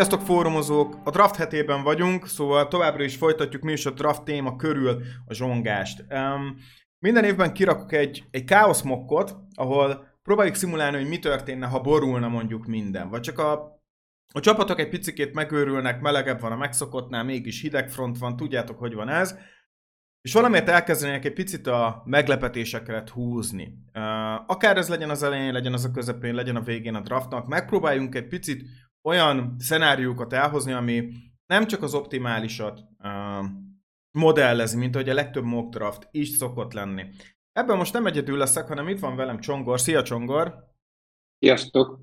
Sziasztok fórumozók! A draft hetében vagyunk, szóval továbbra is folytatjuk mi is a draft téma körül a zsongást. Um, minden évben kirakok egy, egy káosz mokkot, ahol próbáljuk szimulálni, hogy mi történne, ha borulna mondjuk minden. Vagy csak a, a csapatok egy picikét megőrülnek, melegebb van a megszokottnál, mégis hideg front van, tudjátok, hogy van ez. És valamiért elkezdenének egy picit a meglepetéseket húzni. Akár ez legyen az elején, legyen az a közepén, legyen a végén a draftnak, megpróbáljunk egy picit olyan szenáriókat elhozni, ami nem csak az optimálisat uh, modellezi, mint ahogy a legtöbb mock draft is szokott lenni. Ebben most nem egyedül leszek, hanem itt van velem Csongor. Szia Csongor! Sziasztok!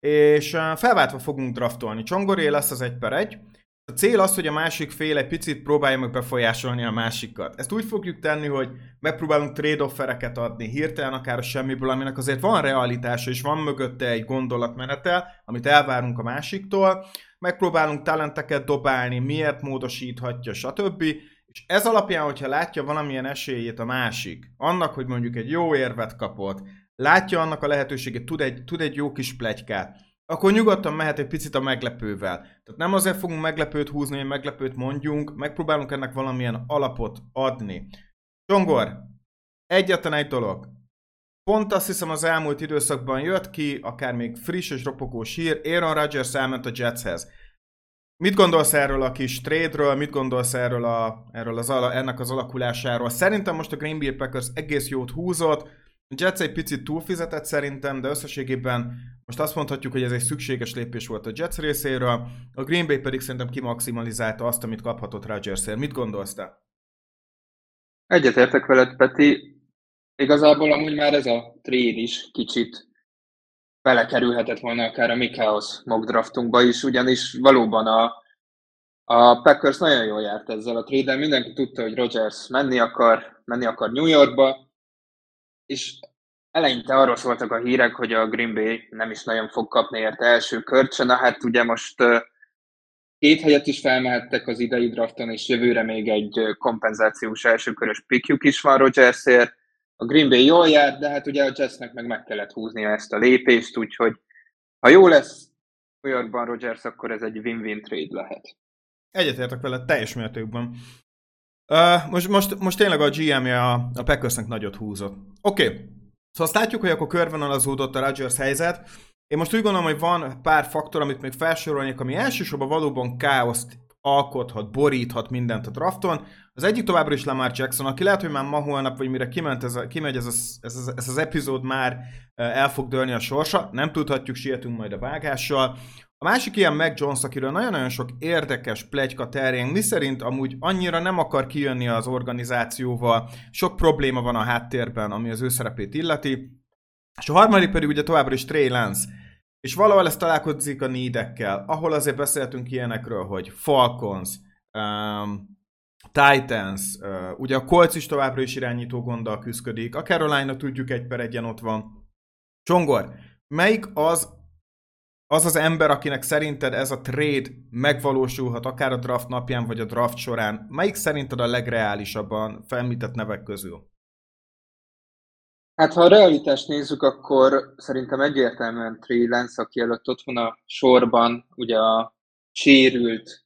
És felváltva fogunk draftolni. Csongoré lesz az egy per egy. A cél az, hogy a másik fél egy picit próbálja meg befolyásolni a másikat. Ezt úgy fogjuk tenni, hogy megpróbálunk trade-offereket adni hirtelen, akár a semmiből, aminek azért van realitása, és van mögötte egy gondolatmenetel, amit elvárunk a másiktól. Megpróbálunk talenteket dobálni, miért módosíthatja, stb. És ez alapján, hogyha látja valamilyen esélyét a másik, annak, hogy mondjuk egy jó érvet kapott, látja annak a lehetőséget, tud egy, tud egy jó kis plegykát, akkor nyugodtan mehet egy picit a meglepővel. Tehát nem azért fogunk meglepőt húzni, hogy meglepőt mondjunk, megpróbálunk ennek valamilyen alapot adni. Csongor, egyetlen egy dolog. Pont azt hiszem az elmúlt időszakban jött ki, akár még friss és ropogós hír, Aaron Rodgers elment a Jetshez. Mit gondolsz erről a kis trade-ről, mit gondolsz erről, a, erről az, ennek az alakulásáról? Szerintem most a Green Bay Packers egész jót húzott, Jets egy picit túlfizetett szerintem, de összességében most azt mondhatjuk, hogy ez egy szükséges lépés volt a Jets részéről, a Green Bay pedig szerintem kimaximalizálta azt, amit kaphatott Rodgersért. Mit gondolsz te? Egyetértek veled, Peti. Igazából amúgy már ez a trade is kicsit belekerülhetett volna akár a Mikaos mock draftunkba is, ugyanis valóban a, a Packers nagyon jól járt ezzel a trade mindenki tudta, hogy Rodgers menni akar, menni akar New Yorkba, és eleinte arról szóltak a hírek, hogy a Green Bay nem is nagyon fog kapni érte első kört, na hát ugye most két helyet is felmehettek az idei drafton, és jövőre még egy kompenzációs elsőkörös pickjuk is van Rodgersért. A Green Bay jól jár, de hát ugye a Jetsnek meg meg kellett húznia ezt a lépést, úgyhogy ha jó lesz New Yorkban Rodgers, akkor ez egy win-win trade lehet. Egyetértek vele teljes mértékben. Uh, most, most, most tényleg a GM-je a, a Packersnek nagyot húzott. Oké, okay. szóval azt látjuk, hogy akkor körvonalazódott a Rodgers helyzet. Én most úgy gondolom, hogy van pár faktor, amit még felsorolnék, ami elsősorban valóban káoszt alkothat, boríthat mindent a drafton. Az egyik továbbra is Lamar Jackson, aki lehet, hogy már ma holnap, vagy mire kiment ez a, kimegy ez, a, ez, az, ez az epizód, már el fog dőlni a sorsa. Nem tudhatjuk, sietünk majd a vágással. A másik ilyen Mac Jones, akiről nagyon-nagyon sok érdekes plegyka terjeng, mi szerint amúgy annyira nem akar kijönni az organizációval, sok probléma van a háttérben, ami az ő szerepét illeti. És a harmadik pedig ugye továbbra is Trey Lance. És valahol ez találkozik a needekkel, ahol azért beszéltünk ilyenekről, hogy Falcons, um, Titans, uh, ugye a Colts is továbbra is irányító gonddal küzdik, a Carolina tudjuk egy per egyen ott van. Csongor, melyik az az az ember, akinek szerinted ez a trade megvalósulhat akár a draft napján, vagy a draft során, melyik szerinted a legreálisabban felmített nevek közül? Hát ha a realitást nézzük, akkor szerintem egyértelműen Trey Lance, aki előtt ott van a sorban, ugye a sérült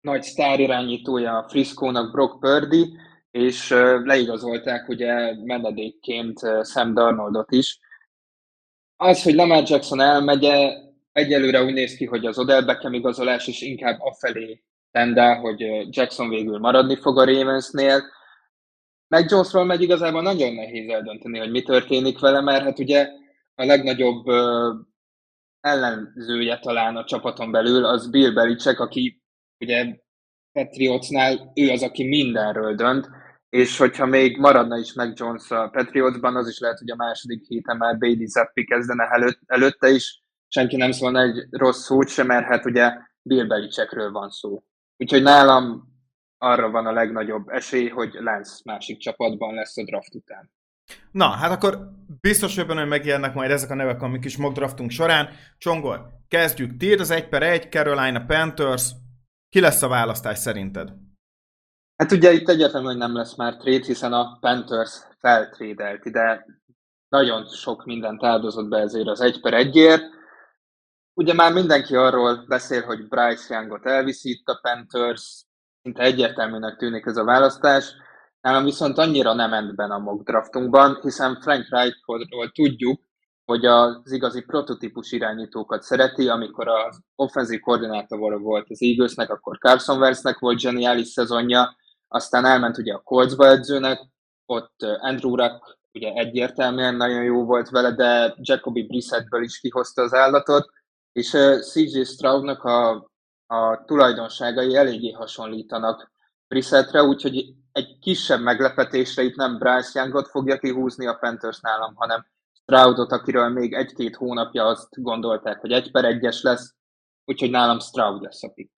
nagy sztár irányítója a Frisco-nak Brock Purdy, és leigazolták ugye menedékként Sam Darnoldot is, az, hogy Lamar Jackson elmegye, egyelőre úgy néz ki, hogy az Odell Beckham igazolás is inkább afelé tendel, hogy Jackson végül maradni fog a Ravensnél. Meg Jonesról megy igazából nagyon nehéz eldönteni, hogy mi történik vele, mert hát ugye a legnagyobb ellenzője talán a csapaton belül az Bill Belichick, aki ugye Patriotsnál ő az, aki mindenről dönt, és hogyha még maradna is meg Jones a Patriotsban, az is lehet, hogy a második héten már Bailey Zappi kezdene előtt, előtte is, senki nem szólna egy rossz szót sem, mert hát ugye Bill Belichickről van szó. Úgyhogy nálam arra van a legnagyobb esély, hogy Lance másik csapatban lesz a draft után. Na, hát akkor biztos, hogy benne megjelennek majd ezek a nevek, amik is mock draftunk során. Csongor, kezdjük. Tiéd az 1 per 1, Carolina Panthers. Ki lesz a választás szerinted? Hát ugye itt egyértelmű, hogy nem lesz már trade, hiszen a Panthers feltrédelt ide, nagyon sok mindent áldozott be ezért az egy per egyért, ugye már mindenki arról beszél, hogy Bryce Youngot elviszi itt a Panthers, szinte egyértelműnek tűnik ez a választás. Nálam viszont annyira nem ment a mock draftunkban, hiszen Frank Wrightról tudjuk, hogy az igazi prototípus irányítókat szereti, amikor az offenzív koordinátor volt az Eaglesnek, akkor Carson Wentznek volt zseniális szezonja, aztán elment ugye a Coltsba edzőnek, ott Andrew Ruck ugye egyértelműen nagyon jó volt vele, de Jacoby Brissettből is kihozta az állatot, és CJ Stroudnak a, a tulajdonságai eléggé hasonlítanak Brissettre, úgyhogy egy kisebb meglepetésre itt nem Bryce Youngot fogja kihúzni a Panthers nálam, hanem Stroudot, akiről még egy-két hónapja azt gondolták, hogy egy per egyes lesz, úgyhogy nálam Stroud lesz a pick.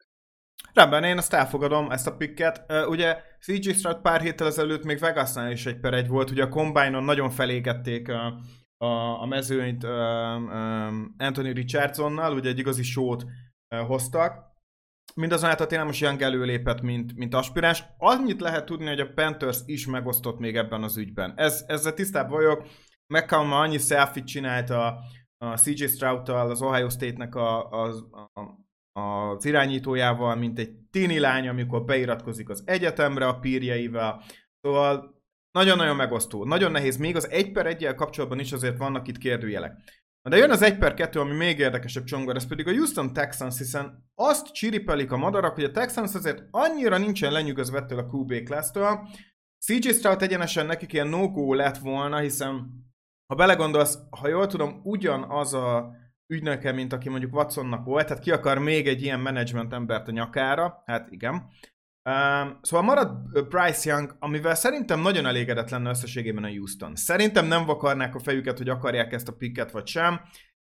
Rendben, én azt elfogadom, ezt a picket. Uh, ugye CJ Stroud pár héttel ezelőtt még Vegasnál is egy per egy volt, ugye a Combine-on nagyon felégették a, a, a mezőnyt uh, um, Anthony Richardsonnal, ugye egy igazi sót uh, hoztak. Mindazonáltal tényleg most Young előlépett, mint, mint aspiráns. Annyit lehet tudni, hogy a Panthers is megosztott még ebben az ügyben. Ez, ezzel tisztában vagyok. McCown annyi selfie csinált a, a CJ Stroud-tal, az Ohio State-nek a, a, a, az irányítójával, mint egy tini lány, amikor beiratkozik az egyetemre a pírjeivel. Szóval nagyon-nagyon megosztó. Nagyon nehéz. Még az 1 per 1 kapcsolatban is azért vannak itt kérdőjelek. De jön az 1 per 2, ami még érdekesebb csongor, ez pedig a Houston Texans, hiszen azt csiripelik a madarak, hogy a Texans azért annyira nincsen lenyűgözve ettől a QB class-től. CJ Stroud egyenesen nekik ilyen no-go lett volna, hiszen ha belegondolsz, ha jól tudom, ugyanaz a ügynöke, mint aki mondjuk Watsonnak volt, tehát ki akar még egy ilyen menedzsment embert a nyakára, hát igen. Szóval marad Bryce Young, amivel szerintem nagyon elégedett lenne összességében a Houston. Szerintem nem vakarnák a fejüket, hogy akarják ezt a picket vagy sem.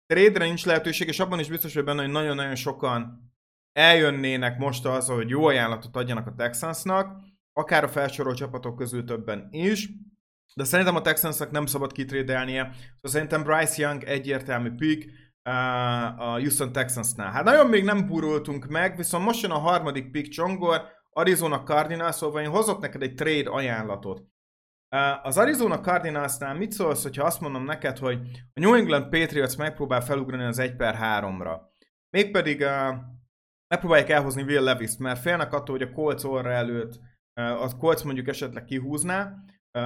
Trade-re nincs lehetőség, és abban is biztos hogy benne, hogy nagyon-nagyon sokan eljönnének most az, hogy jó ajánlatot adjanak a Texansnak, akár a felsorolt csapatok közül többen is. De szerintem a Texansnak nem szabad kitrédelnie. Szóval szerintem Bryce Young egyértelmű pick a Houston Texansnál. Hát nagyon még nem burultunk meg, viszont most jön a harmadik pick Csongor, Arizona Cardinals, szóval én hozok neked egy trade ajánlatot. Uh, az Arizona Cardinalsnál mit szólsz, hogyha azt mondom neked, hogy a New England Patriots megpróbál felugrani az 1 per 3-ra. Mégpedig uh, megpróbálják elhozni Will Levis-t, mert félnek attól, hogy a Colts orra előtt uh, a Colts mondjuk esetleg kihúzná,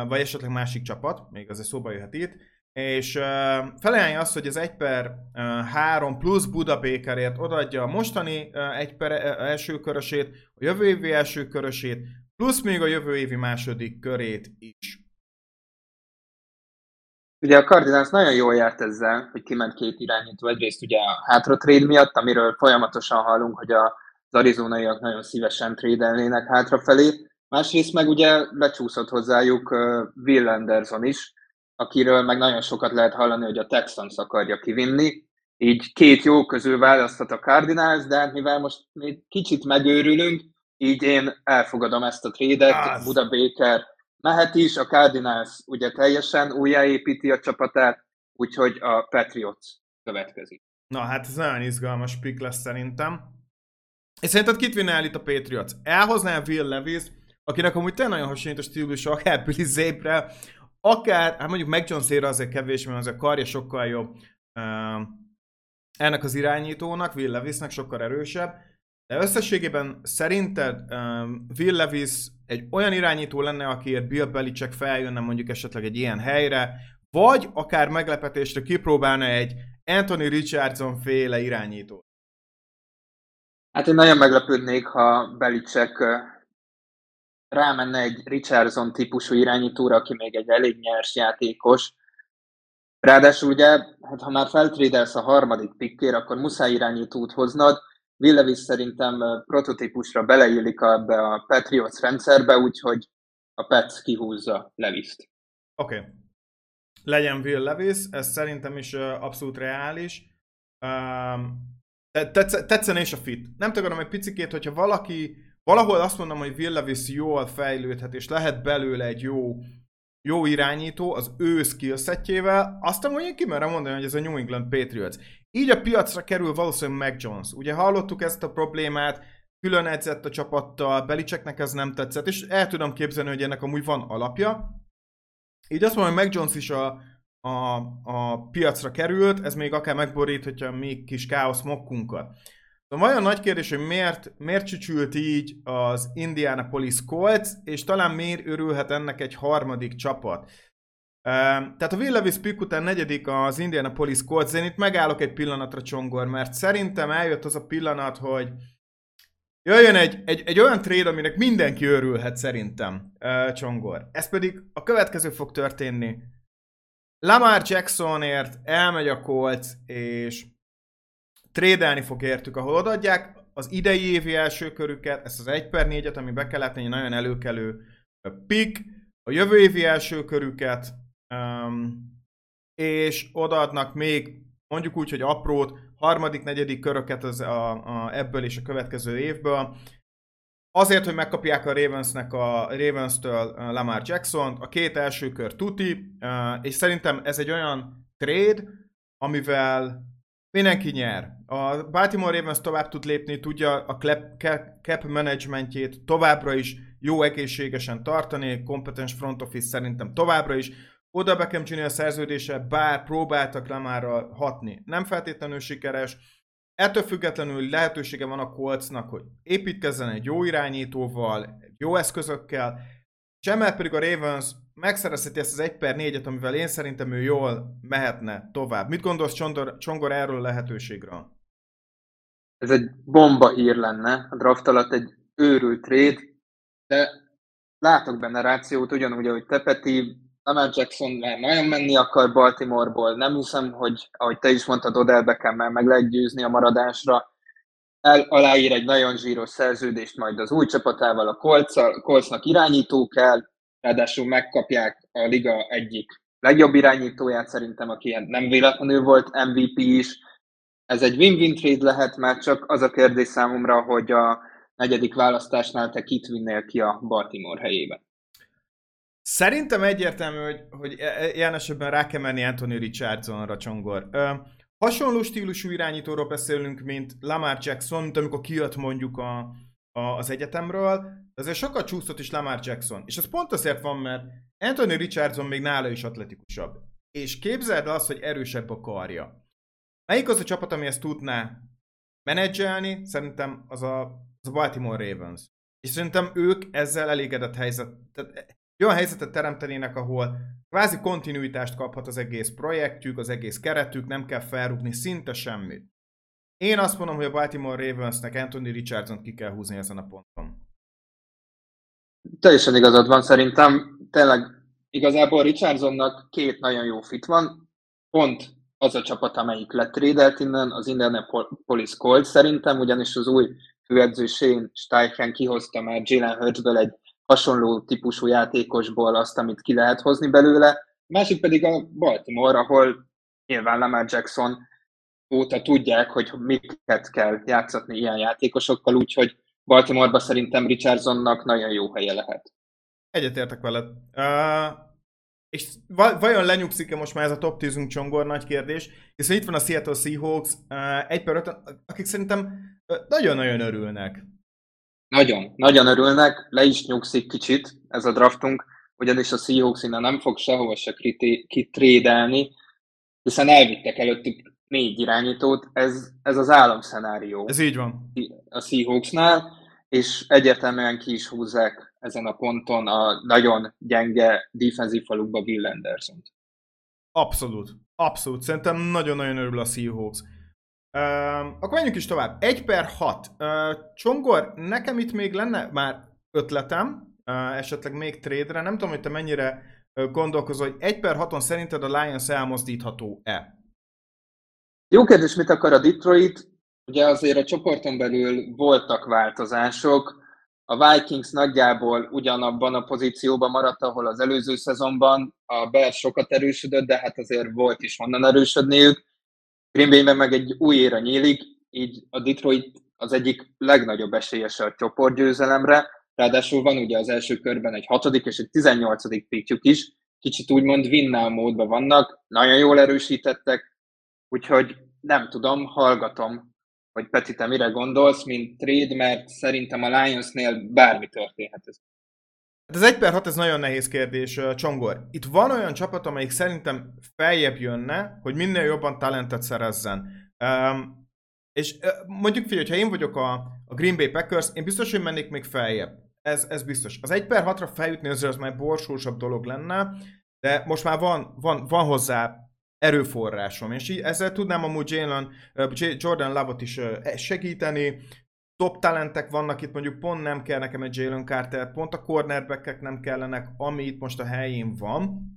vagy esetleg másik csapat, még azért szóba jöhet itt, és uh, felajánlja azt, hogy az 1 per uh, 3 plusz Buda Bakerért odaadja a mostani uh, 1 per első körösét, a jövő évi első körösét, plusz még a jövő évi második körét is. Ugye a Cardinals nagyon jól járt ezzel, hogy kiment két irányító. Egyrészt ugye a hátra trade miatt, amiről folyamatosan hallunk, hogy az arizonaiak nagyon szívesen trédelnének hátrafelé, Másrészt meg ugye becsúszott hozzájuk Will Anderson is, akiről meg nagyon sokat lehet hallani, hogy a Texans akarja kivinni. Így két jó közül választhat a Cardinals, de hát mivel most még kicsit megőrülünk, így én elfogadom ezt a trédet, Buda Baker mehet is, a Cardinals ugye teljesen újjáépíti a csapatát, úgyhogy a Patriots következik. Na hát ez nagyon izgalmas pick lesz szerintem. És szerinted kit vinne el itt a Patriots? Elhozná Will Levis, akinek amúgy tényleg nagyon hasonlít a stílus, akár Billy akár, hát mondjuk Mac Jones azért kevés, mert az a karja sokkal jobb uh, ennek az irányítónak, Will Levisnek sokkal erősebb, de összességében szerinted um, Will Levis egy olyan irányító lenne, akiért Bill Belichick feljönne mondjuk esetleg egy ilyen helyre, vagy akár meglepetésre kipróbálna egy Anthony Richardson féle irányító? Hát én nagyon meglepődnék, ha Belichick rámenne egy Richardson típusú irányítóra, aki még egy elég nyers játékos. Ráadásul ugye, hát ha már feltrédelsz a harmadik pikkér, akkor muszáj irányítót hoznod. Villevis szerintem prototípusra beleillik ebbe a Patriots rendszerbe, úgyhogy a Pets kihúzza Leviszt. Oké. Okay. Legyen Will Levis, ez szerintem is abszolút reális. Um, tetszene is a fit. Nem tudom, egy picikét, hogyha valaki valahol azt mondom, hogy Will Levis jól fejlődhet, és lehet belőle egy jó, jó irányító az ő skillsetjével, aztán mondjuk ki merem mondani, hogy ez a New England Patriots. Így a piacra kerül valószínűleg Mac Jones. Ugye hallottuk ezt a problémát, külön edzett a csapattal, Belicseknek ez nem tetszett, és el tudom képzelni, hogy ennek amúgy van alapja. Így azt mondom, hogy Mac Jones is a, a, a piacra került, ez még akár megboríthatja a mi kis káosz mokkunkat. Szóval olyan nagy kérdés, hogy miért, miért csücsült így az Indianapolis Colts, és talán miért örülhet ennek egy harmadik csapat. Tehát a Will pick után negyedik az Indianapolis Colts, én itt megállok egy pillanatra Csongor, mert szerintem eljött az a pillanat, hogy jöjjön egy, egy, egy olyan trade, aminek mindenki örülhet szerintem, Csongor. Ez pedig a következő fog történni. Lamar Jacksonért elmegy a Colts, és trédelni fog értük, ahol odaadják az idei évi első körüket, ezt az 1 per 4-et, ami be kell látni, egy nagyon előkelő pick, a jövő évi első körüket, um, és odaadnak még mondjuk úgy, hogy aprót, harmadik, negyedik köröket az a, a, ebből és a következő évből. Azért, hogy megkapják a Ravensnek a Ravens-től Lamar jackson a két első kör tuti, és szerintem ez egy olyan trade, amivel mindenki nyer. A Baltimore Ravens tovább tud lépni, tudja a cap, managementjét továbbra is jó egészségesen tartani, kompetens front office szerintem továbbra is. Oda Beckham Jr. szerződése, bár próbáltak Lamarra hatni, nem feltétlenül sikeres. Ettől függetlenül lehetősége van a Coltsnak, hogy építkezzen egy jó irányítóval, jó eszközökkel, és pedig a Ravens megszerezheti ezt az 1 per 4-et, amivel én szerintem ő jól mehetne tovább. Mit gondolsz Csongor, Csongor erről a lehetőségről? Ez egy bomba hír lenne, a draft alatt egy őrült trade, de látok benne rációt, ugyanúgy, ahogy Tepeti, Lamar Jackson már nagyon menni akar Baltimoreból, nem hiszem, hogy ahogy te is mondtad, Odell beckham meg lehet győzni a maradásra, el, aláír egy nagyon zsíros szerződést majd az új csapatával, a Coltsnak irányító kell, ráadásul megkapják a liga egyik legjobb irányítóját szerintem, aki nem véletlenül volt MVP is. Ez egy win-win trade lehet, mert csak az a kérdés számomra, hogy a negyedik választásnál te kit vinnél ki a Baltimore helyébe. Szerintem egyértelmű, hogy, hogy e, e, ilyen esetben rá kell menni Anthony Richardsonra, Csongor. Ö, hasonló stílusú irányítóról beszélünk, mint Lamar Jackson, mint amikor kijött mondjuk a, az egyetemről, azért sokkal csúszott is Lamar Jackson. És ez pont azért van, mert Anthony Richardson még nála is atletikusabb. És képzeld azt, hogy erősebb a karja. Melyik az a csapat, ami ezt tudná menedzselni? Szerintem az a, az a Baltimore Ravens. És szerintem ők ezzel elégedett helyzet. Tehát olyan helyzetet teremtenének, ahol kvázi kontinuitást kaphat az egész projektjük, az egész keretük, nem kell felrúgni szinte semmit. Én azt mondom, hogy a Baltimore Ravensnek Anthony Richardson ki kell húzni ezen a ponton. Teljesen igazad van szerintem. Tényleg igazából Richardsonnak két nagyon jó fit van. Pont az a csapat, amelyik letrédelt innen, az Indianapolis Colts szerintem, ugyanis az új főedző Shane Steichen kihozta már Jalen Hurtsből egy hasonló típusú játékosból azt, amit ki lehet hozni belőle. Másik pedig a Baltimore, ahol nyilván Lamar Jackson óta tudják, hogy miket kell játszatni ilyen játékosokkal, úgyhogy Baltimore-ba szerintem Richardsonnak nagyon jó helye lehet. Egyetértek veled. Uh, és vajon lenyugszik-e most már ez a top 10 csongor nagy kérdés, hiszen itt van a Seattle Seahawks, uh, egy per öt, akik szerintem nagyon-nagyon örülnek. Nagyon, nagyon örülnek, le is nyugszik kicsit ez a draftunk, ugyanis a Seahawks innen nem fog sehova se kitrédelni, hiszen elvittek előttük négy irányítót, ez, ez az államszenárió. Ez így van. A Seahawksnál, és egyértelműen ki is húzzák ezen a ponton a nagyon gyenge defensív falukba Will anderson -t. Abszolút. Abszolút. Szerintem nagyon-nagyon örül a Seahawks. Uh, akkor menjünk is tovább. 1 per 6. Uh, Csongor, nekem itt még lenne már ötletem, uh, esetleg még trade-re. Nem tudom, hogy te mennyire gondolkozol, hogy 1 per 6-on szerinted a Lions elmozdítható-e? Jó kérdés, mit akar a Detroit? Ugye azért a csoporton belül voltak változások. A Vikings nagyjából ugyanabban a pozícióban maradt, ahol az előző szezonban. A Bears sokat erősödött, de hát azért volt is honnan erősödniük. Green Bay-ben meg egy új éra nyílik, így a Detroit az egyik legnagyobb esélyese a csoportgyőzelemre, ráadásul van ugye az első körben egy hatodik és egy tizennyolcadik pickjük is, kicsit úgymond winnál módban vannak, nagyon jól erősítettek, úgyhogy nem tudom, hallgatom, hogy Peti, te mire gondolsz, mint trade, mert szerintem a Lionsnél bármi történhet. Hát az 1 per 6 ez nagyon nehéz kérdés, Csongor. Itt van olyan csapat, amelyik szerintem feljebb jönne, hogy minél jobban talentet szerezzen. Um, és mondjuk figyelj, ha én vagyok a, a Green Bay Packers, én biztos, hogy mennék még feljebb. Ez, ez biztos. Az 1 per 6-ra feljutni azért az már borsósabb dolog lenne, de most már van, van, van hozzá erőforrásom, és így ezzel tudnám amúgy Jalen, Jordan Love-ot is segíteni, top talentek vannak itt, mondjuk pont nem kell nekem egy Jalen Carter, pont a cornerbackek nem kellenek, ami itt most a helyén van.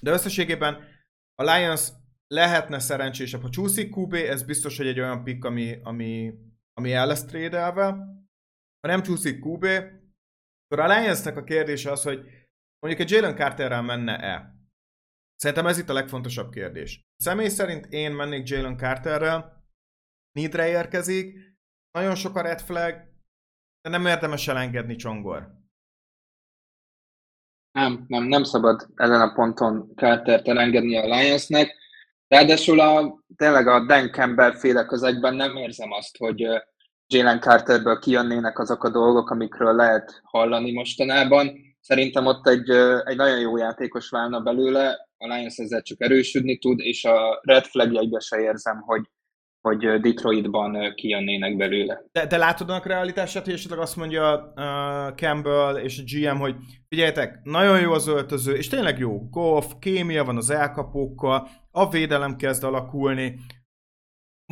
De összességében a Lions lehetne szerencsésebb. Ha csúszik QB, ez biztos, hogy egy olyan pick, ami, ami, ami el lesz trédelve. Ha nem csúszik QB, akkor a Lionsnek a kérdése az, hogy mondjuk egy Jalen Carterrel menne-e? Szerintem ez itt a legfontosabb kérdés. Személy szerint én mennék Jalen Carterrel, Nidre érkezik, nagyon sok a red flag, de nem érdemes elengedni Csongor. Nem, nem, nem szabad ezen a ponton Cartert elengedni a Lionsnek. Ráadásul a, tényleg a Dan Campbell féle közegben nem érzem azt, hogy Jalen Carterből kijönnének azok a dolgok, amikről lehet hallani mostanában. Szerintem ott egy, egy nagyon jó játékos válna belőle, a Lions ezzel csak erősödni tud, és a red flagjaiba se érzem, hogy, hogy Detroitban kijönnének belőle. De, de látod a realitását, hogy esetleg azt mondja uh, Campbell és a GM, hogy figyeljetek, nagyon jó az öltöző, és tényleg jó, golf, kémia van az elkapókkal, a védelem kezd alakulni.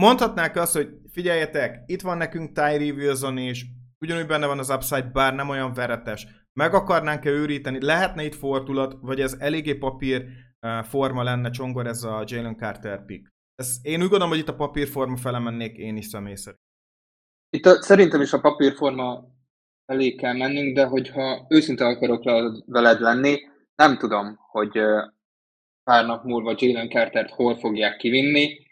Mondhatnák azt, hogy figyeljetek, itt van nekünk Tyree Wilson és ugyanúgy benne van az upside, bár nem olyan veretes. Meg akarnánk-e őríteni, lehetne itt fordulat, vagy ez eléggé papír forma lenne csongor ez a Jalen Carter pick? Ez, én úgy gondolom, hogy itt a papírforma fele mennék én is személy szerint. Itt a, szerintem is a papírforma elé kell mennünk, de hogyha őszinte akarok veled lenni, nem tudom, hogy pár nap múlva Jalen Cartert hol fogják kivinni,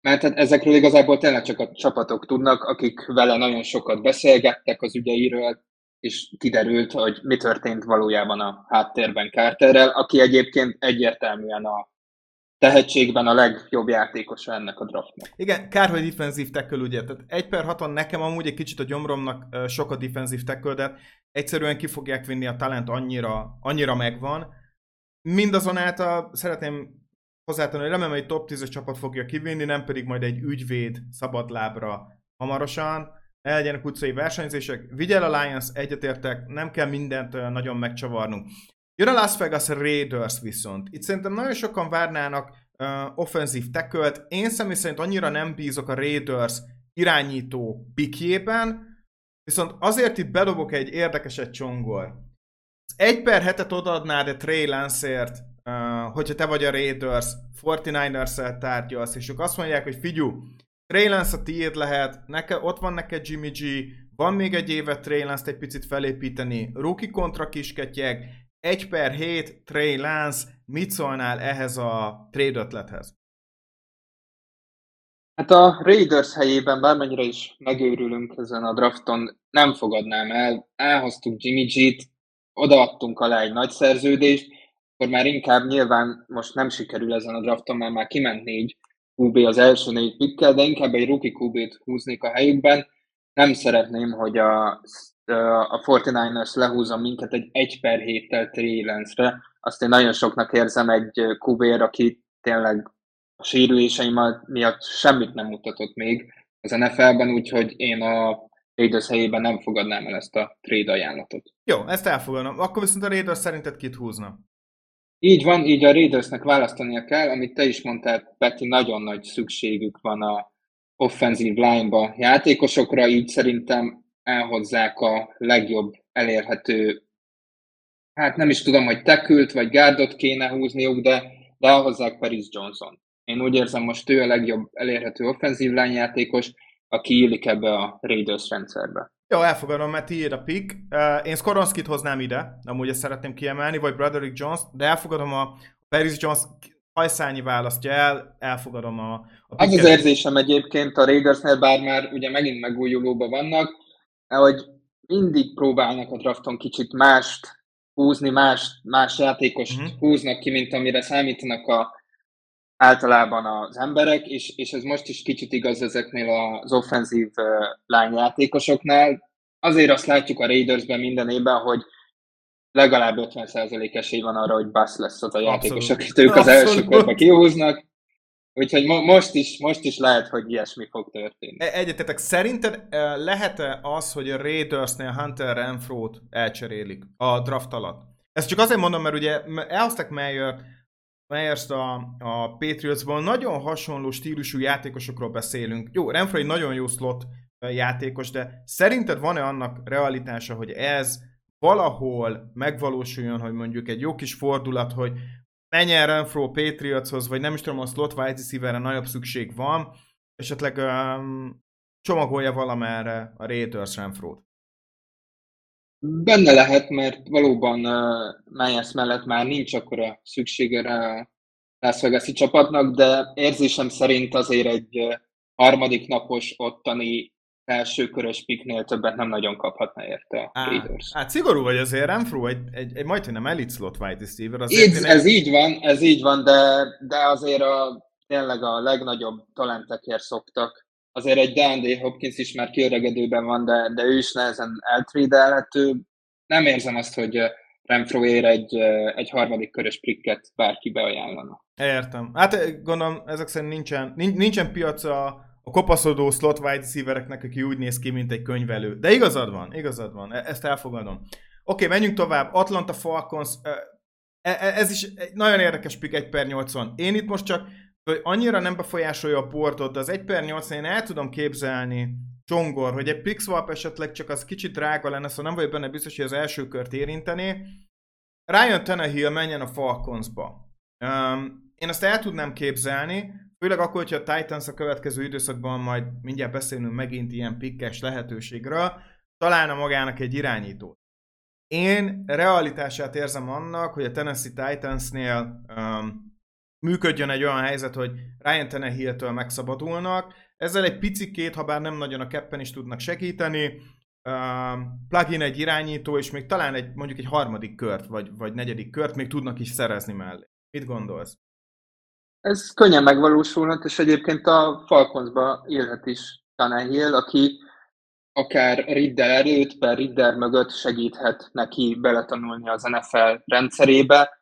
mert hát ezekről igazából tényleg csak a csapatok tudnak, akik vele nagyon sokat beszélgettek az ügyeiről, és kiderült, hogy mi történt valójában a háttérben Carterrel, aki egyébként egyértelműen a tehetségben a legjobb játékosa ennek a draftnak. Igen, kár, hogy defensív tackle, ugye, tehát 1 per 6 nekem amúgy egy kicsit a gyomromnak sok a defensív tackle, de egyszerűen ki fogják vinni a talent annyira, annyira megvan. Mindazonáltal szeretném hozzátenni, hogy remélem, hogy top 10 csapat fogja kivinni, nem pedig majd egy ügyvéd szabadlábra hamarosan. El legyenek utcai versenyzések. Vigyel Lions, egyetértek, nem kell mindent nagyon megcsavarnunk. Jön a Las Vegas Raiders viszont. Itt szerintem nagyon sokan várnának uh, offenzív tackle Én személy szerint annyira nem bízok a Raiders irányító pikjében, viszont azért itt bedobok egy érdekeset csongor. 1 per hetet odaadnád a Trey Lance-ért, uh, hogyha te vagy a Raiders, 49ers-el tárgyalsz, és ők azt mondják, hogy figyú, Trey Lance a tiéd lehet, neke, ott van neked Jimmy G, van még egy évet Trey Lance-t egy picit felépíteni, rookie kontra kisketyeg, 1 per 7, Trey Lance, mit szólnál ehhez a trade ötlethez? Hát a Raiders helyében bármennyire is megőrülünk ezen a drafton, nem fogadnám el. Elhoztuk Jimmy G-t, odaadtunk alá egy nagy szerződést, akkor már inkább nyilván most nem sikerül ezen a drafton, mert már kiment négy QB az első négy pikkel, de inkább egy rookie QB-t húznék a helyükben. Nem szeretném, hogy a a 49ers lehúzza minket egy 1 per 7-tel Trélensre, azt én nagyon soknak érzem egy QB-r, aki tényleg a sérüléseim miatt semmit nem mutatott még az NFL-ben, úgyhogy én a Raiders helyében nem fogadnám el ezt a trade ajánlatot. Jó, ezt elfogadom. Akkor viszont a Raiders szerinted kit húzna? Így van, így a Raidersnek választania kell, amit te is mondtál, Peti, nagyon nagy szükségük van a offenzív line-ba játékosokra, így szerintem elhozzák a legjobb elérhető, hát nem is tudom, hogy tekült vagy gárdot kéne húzniuk, de, de elhozzák Paris Johnson. Én úgy érzem, most ő a legjobb elérhető offenzív lányjátékos, aki illik ebbe a Raiders rendszerbe. Jó, elfogadom, mert tiéd a pick. Én Skoronskit hoznám ide, amúgy ezt szeretném kiemelni, vagy Broderick Jones, de elfogadom a Paris Jones hajszányi választja el, elfogadom a, a Az az érzésem egyébként a Raidersnél, bár már ugye megint megújulóban vannak, hogy mindig próbálnak a drafton kicsit mást húzni, más, más játékost uh-huh. húznak ki, mint amire számítanak a, általában az emberek, és, és ez most is kicsit igaz ezeknél az offenzív lányjátékosoknál. Azért azt látjuk a Raidersben minden évben, hogy legalább 50% esély van arra, hogy Bass lesz az a játékos, akit ők az első körbe kihúznak. Úgyhogy mo- most, is, most is lehet, hogy ilyesmi fog történni. E- egyetetek, szerinted lehet-e az, hogy a Raidersnél Hunter Renfro-t elcserélik a draft alatt? Ezt csak azért mondom, mert ugye elhozták Meyer, Meyers a, a Patriotsból, nagyon hasonló stílusú játékosokról beszélünk. Jó, Renfro egy nagyon jó slot játékos, de szerinted van-e annak realitása, hogy ez valahol megvalósuljon, hogy mondjuk egy jó kis fordulat, hogy menjen Renfro Patriotshoz, vagy nem is tudom, a slot wide receiverre nagyobb szükség van, esetleg um, csomagolja valamerre a Raiders Renfro-t. Benne lehet, mert valóban uh, Myers mellett már nincs akkora szüksége a Las vegas csapatnak, de érzésem szerint azért egy harmadik napos ottani körös piknél többet nem nagyon kaphatna érte a Raiders. Hát szigorú vagy azért, Renfro egy, egy, egy majdnem elite slot wide receiver. Így, ez egy... így van, ez így van, de, de azért a, tényleg a legnagyobb talentekért szoktak. Azért egy D&D Hopkins is már kiöregedőben van, de, de ő is nehezen eltrédelhető. Nem érzem azt, hogy Renfro ér egy, egy harmadik körös prikket bárki beajánlana. Értem. Hát gondolom, ezek szerint nincsen, nincsen piaca a kopaszodó slot wide receivereknek, aki úgy néz ki, mint egy könyvelő. De igazad van, igazad van, e- ezt elfogadom. Oké, okay, menjünk tovább. Atlanta Falcons, e, e, ez is egy nagyon érdekes pick 1 per 80. Én itt most csak annyira nem befolyásolja a portot, de az 1 per 80 én el tudom képzelni, Csongor, hogy egy pick swap esetleg csak az kicsit drága lenne, szóval nem vagyok benne biztos, hogy az első kört érinteni. Ryan Tannehill menjen a Falconsba. Um, én azt el tudnám képzelni, Főleg akkor, hogyha a Titans a következő időszakban majd mindjárt beszélünk megint ilyen pikkes lehetőségről, találna magának egy irányítót. Én realitását érzem annak, hogy a Tennessee Titansnél um, működjön egy olyan helyzet, hogy Ryan Tannehill-től megszabadulnak, ezzel egy picikét, ha bár nem nagyon a keppen is tudnak segíteni, um, plugin egy irányító, és még talán egy, mondjuk egy harmadik kört, vagy, vagy negyedik kört még tudnak is szerezni mellé. Mit gondolsz? Ez könnyen megvalósulhat, és egyébként a Falconsba élhet is Tannehill, aki akár Ridder erőt, per Ridder mögött segíthet neki beletanulni az NFL rendszerébe.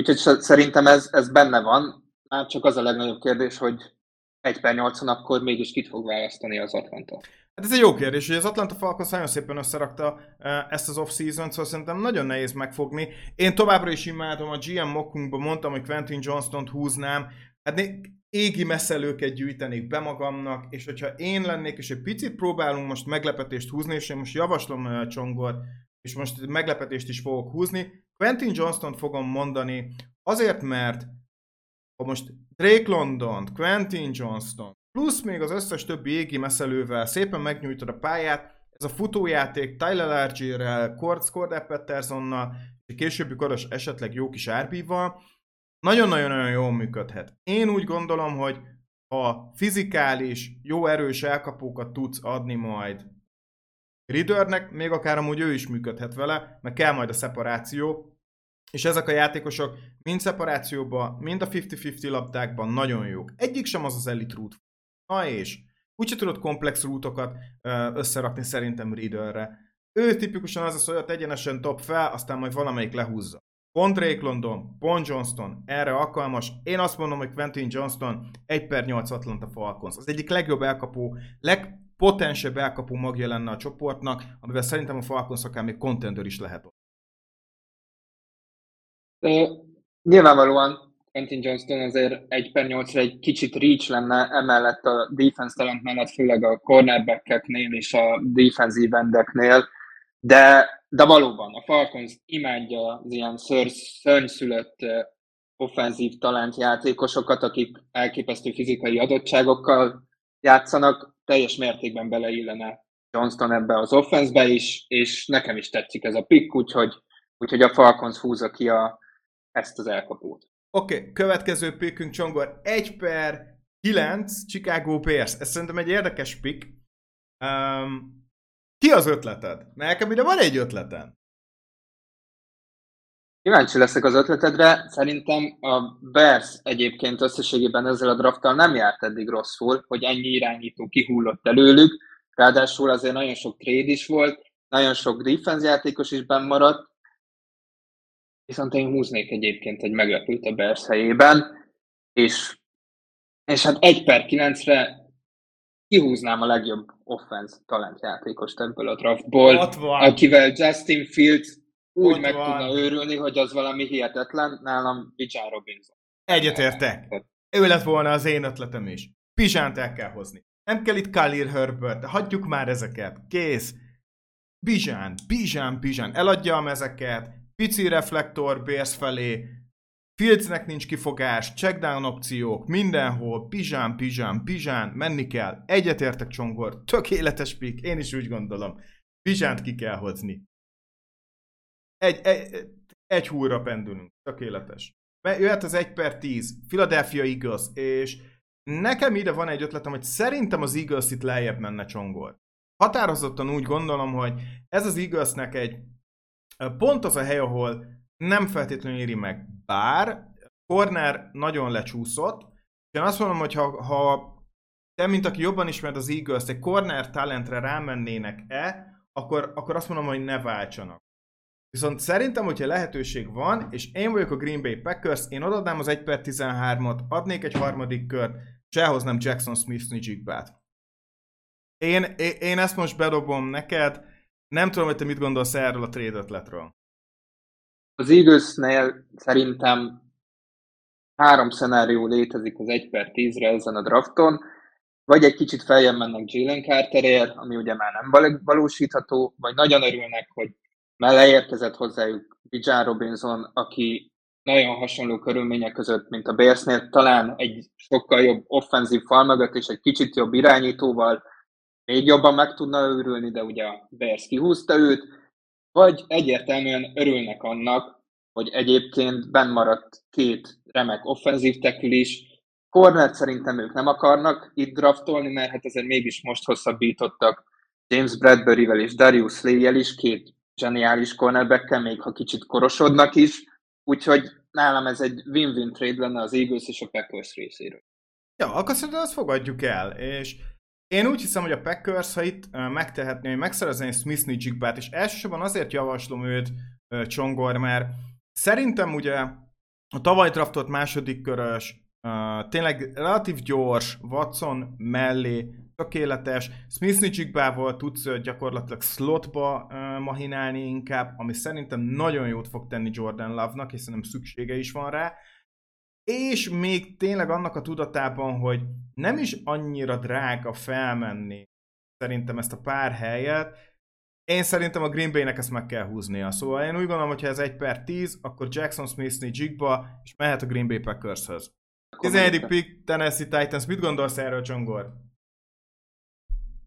Úgyhogy szerintem ez, ez benne van. Már csak az a legnagyobb kérdés, hogy 1 per 80 akkor mégis kit fog választani az Atlanta. Hát ez egy jó kérdés, hogy az Atlanta Falcons nagyon szépen összerakta ezt az off-season-t, szóval szerintem nagyon nehéz megfogni. Én továbbra is imádom, a GM mockunkban mondtam, hogy Quentin Johnston-t húznám, hát égi messzelőket gyűjtenék be magamnak, és hogyha én lennék, és egy picit próbálunk most meglepetést húzni, és én most javaslom Csongor, és most meglepetést is fogok húzni, Quentin Johnston fogom mondani, azért, mert ha most Drake London, Quentin Johnston, plusz még az összes többi égi meszelővel szépen megnyújtod a pályát, ez a futójáték Tyler Argyre, Cord Cordell Pattersonnal, és későbbi koros esetleg jó kis árbival, nagyon-nagyon-nagyon jól működhet. Én úgy gondolom, hogy ha fizikális, jó erős elkapókat tudsz adni majd Riddernek, még akár amúgy ő is működhet vele, mert kell majd a szeparáció, és ezek a játékosok mind szeparációban, mind a 50-50 labdákban nagyon jók. Egyik sem az az elite root. Na és, úgyse tudod komplex rútokat összerakni szerintem Readerre. Ő tipikusan az az, hogy egyenesen top fel, aztán majd valamelyik lehúzza. Pont Drake London, pont Johnston, erre alkalmas. Én azt mondom, hogy Quentin Johnston 1 per 8 Atlanta Falcons. Az egyik legjobb elkapó, legpotensebb elkapó magja lenne a csoportnak, amivel szerintem a Falcons akár még contender is lehet. nyilvánvalóan Quentin Johnston azért 1 per 8 egy kicsit reach lenne, emellett a defense talent mellett, főleg a cornerbackeknél és a defensive endeknél, de, de valóban a Falcons imádja az ilyen ször, szörnyszülött offenzív talent játékosokat, akik elképesztő fizikai adottságokkal játszanak, teljes mértékben beleillene Johnston ebbe az offenszbe is, és nekem is tetszik ez a pick, úgyhogy, úgyhogy a Falcons húzza ki a, ezt az elkapót. Oké, okay, következő pickünk Csongor. 1 per 9 Chicago Bears. Ez szerintem egy érdekes pick. Um, ki az ötleted? Nekem ide van egy ötletem. Kíváncsi leszek az ötletedre. Szerintem a Bears egyébként összességében ezzel a drafttal nem járt eddig rosszul, hogy ennyi irányító kihullott előlük. Ráadásul azért nagyon sok trade is volt, nagyon sok defense játékos is benn maradt, Viszont én húznék egyébként egy meglepőt a Bears helyében, és, és hát 1 per 9-re kihúznám a legjobb offense talentjátékost ebből a draftból, akivel Justin Fields úgy Ott meg van. tudna őrülni, hogy az valami hihetetlen, nálam Bijan Robinson. Egyetértek. Ő lett volna az én ötletem is. Bizsánt el kell hozni. Nem kell itt Khalil Herbert, hagyjuk már ezeket. Kész. Bizsán, Bizsán, Bizsán. Eladja a mezeket, pici reflektor Bears felé, Fieldsnek nincs kifogás, checkdown opciók, mindenhol, Bizsán, Bizsán, Bizsán, menni kell. Egyetértek Csongor, tökéletes pick, én is úgy gondolom. Bizsánt ki kell hozni. Egy, egy, egy húrra pendülünk, tökéletes. Jöhet az 1 per 10, Philadelphia Eagles, és nekem ide van egy ötletem, hogy szerintem az Eagles itt lejjebb menne Csongor. Határozottan úgy gondolom, hogy ez az Eaglesnek egy pont az a hely, ahol nem feltétlenül éri meg, bár Corner nagyon lecsúszott, én azt mondom, hogy ha, ha te, mint aki jobban ismered az Eagles, egy corner talentre rámennének-e, akkor, akkor azt mondom, hogy ne váltsanak. Viszont szerintem, hogyha lehetőség van, és én vagyok a Green Bay Packers, én odadnám az 1 per 13-ot, adnék egy harmadik kört, és elhoznám Jackson Smith Nijigbát. Én, én, én ezt most bedobom neked, nem tudom, hogy te mit gondolsz erről a trade ötletről. Az Eaglesnél szerintem három szenárió létezik az 1 per 10-re ezen a drafton, vagy egy kicsit feljebb mennek Jalen Carterért, ami ugye már nem valósítható, vagy nagyon örülnek, hogy mellé érkezett hozzájuk Bijan Robinson, aki nagyon hasonló körülmények között, mint a Bearsnél, talán egy sokkal jobb offenzív fal mögött és egy kicsit jobb irányítóval még jobban meg tudna őrülni, de ugye a Bears kihúzta őt, vagy egyértelműen örülnek annak, hogy egyébként benn maradt két remek offenzív tekül is. Cornert szerintem ők nem akarnak itt draftolni, mert hát azért mégis most hosszabbítottak James Bradbury-vel és Darius Slay-jel is, két zseniális cornerback még ha kicsit korosodnak is, úgyhogy nálam ez egy win-win trade lenne az Eagles és a Packers részéről. Ja, akkor szerintem azt fogadjuk el, és én úgy hiszem, hogy a Packers, ha itt megtehetné, hogy megszerezni Smith Nijigbát, és elsősorban azért javaslom őt Csongor, mert szerintem ugye a tavaly draftolt második körös, tényleg relatív gyors, Watson mellé tökéletes, Smith Nijigbával tudsz gyakorlatilag slotba mahinálni inkább, ami szerintem nagyon jót fog tenni Jordan Love-nak, és szerintem szüksége is van rá, és még tényleg annak a tudatában, hogy nem is annyira drága felmenni szerintem ezt a pár helyet, én szerintem a Green Bay-nek ezt meg kell húznia. Szóval én úgy gondolom, hogy ha ez 1 per 10, akkor Jackson Smith-ni Jigba, és mehet a Green Bay Packers-höz. 11. pick, Tennessee Titans. Mit gondolsz erről, Csongor?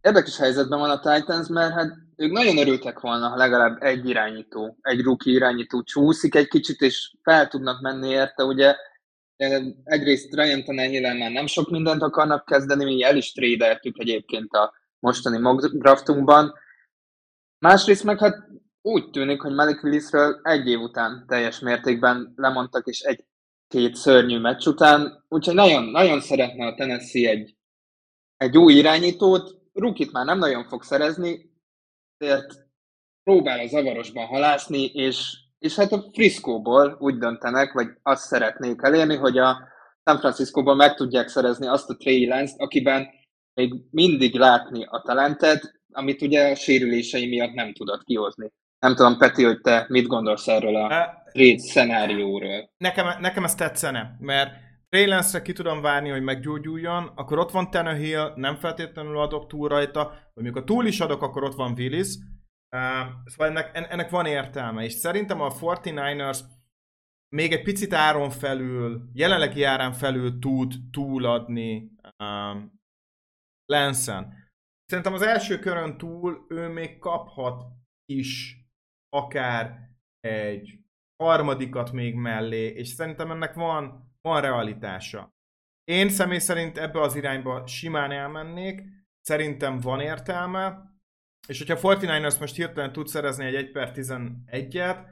Érdekes helyzetben van a Titans, mert hát ők nagyon örültek volna, ha legalább egy irányító, egy rookie irányító csúszik egy kicsit, és fel tudnak menni érte. Ugye egyrészt Ryan Tannehill már nem sok mindent akarnak kezdeni, mi el is trédeltük egyébként a mostani mock draftunkban. Másrészt meg hát úgy tűnik, hogy Malik Willisről egy év után teljes mértékben lemondtak, és egy-két szörnyű meccs után, úgyhogy nagyon, nagyon szeretne a Tennessee egy, egy új irányítót, Rukit már nem nagyon fog szerezni, ezért próbál a zavarosban halászni, és és hát a Frisco-ból úgy döntenek, vagy azt szeretnék elérni, hogy a San Francisco-ból meg tudják szerezni azt a Trey Lance-t, akiben még mindig látni a talentet, amit ugye a sérülései miatt nem tudott kihozni. Nem tudom, Peti, hogy te mit gondolsz erről a trade szenárióról? Nekem, nekem ez tetszene, mert Trey Lance-re ki tudom várni, hogy meggyógyuljon, akkor ott van Tannehill, nem feltétlenül adok túl rajta, vagy mikor túl is adok, akkor ott van Willis, Uh, szóval ennek, ennek van értelme, és szerintem a 49ers még egy picit áron felül, jelenlegi árán felül tud túladni um, Lensen. Szerintem az első körön túl ő még kaphat is akár egy harmadikat még mellé, és szerintem ennek van, van realitása. Én személy szerint ebbe az irányba simán elmennék, szerintem van értelme, és hogyha 49ers most hirtelen tud szerezni egy 1 per 11-et,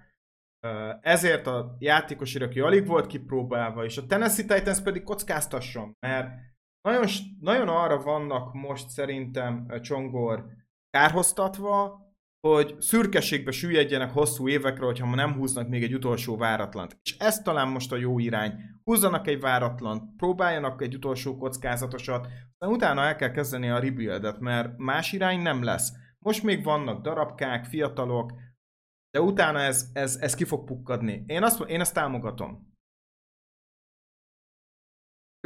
ezért a játékos aki alig volt kipróbálva, és a Tennessee Titans pedig kockáztasson, mert nagyon, nagyon arra vannak most szerintem Csongor kárhoztatva, hogy szürkeségbe süllyedjenek hosszú évekre, hogyha nem húznak még egy utolsó váratlant. És ez talán most a jó irány. Húzzanak egy váratlant, próbáljanak egy utolsó kockázatosat, aztán utána el kell kezdeni a rebuildet, mert más irány nem lesz. Most még vannak darabkák, fiatalok, de utána ez, ez, ez ki fog pukkadni. Én, azt, én ezt támogatom.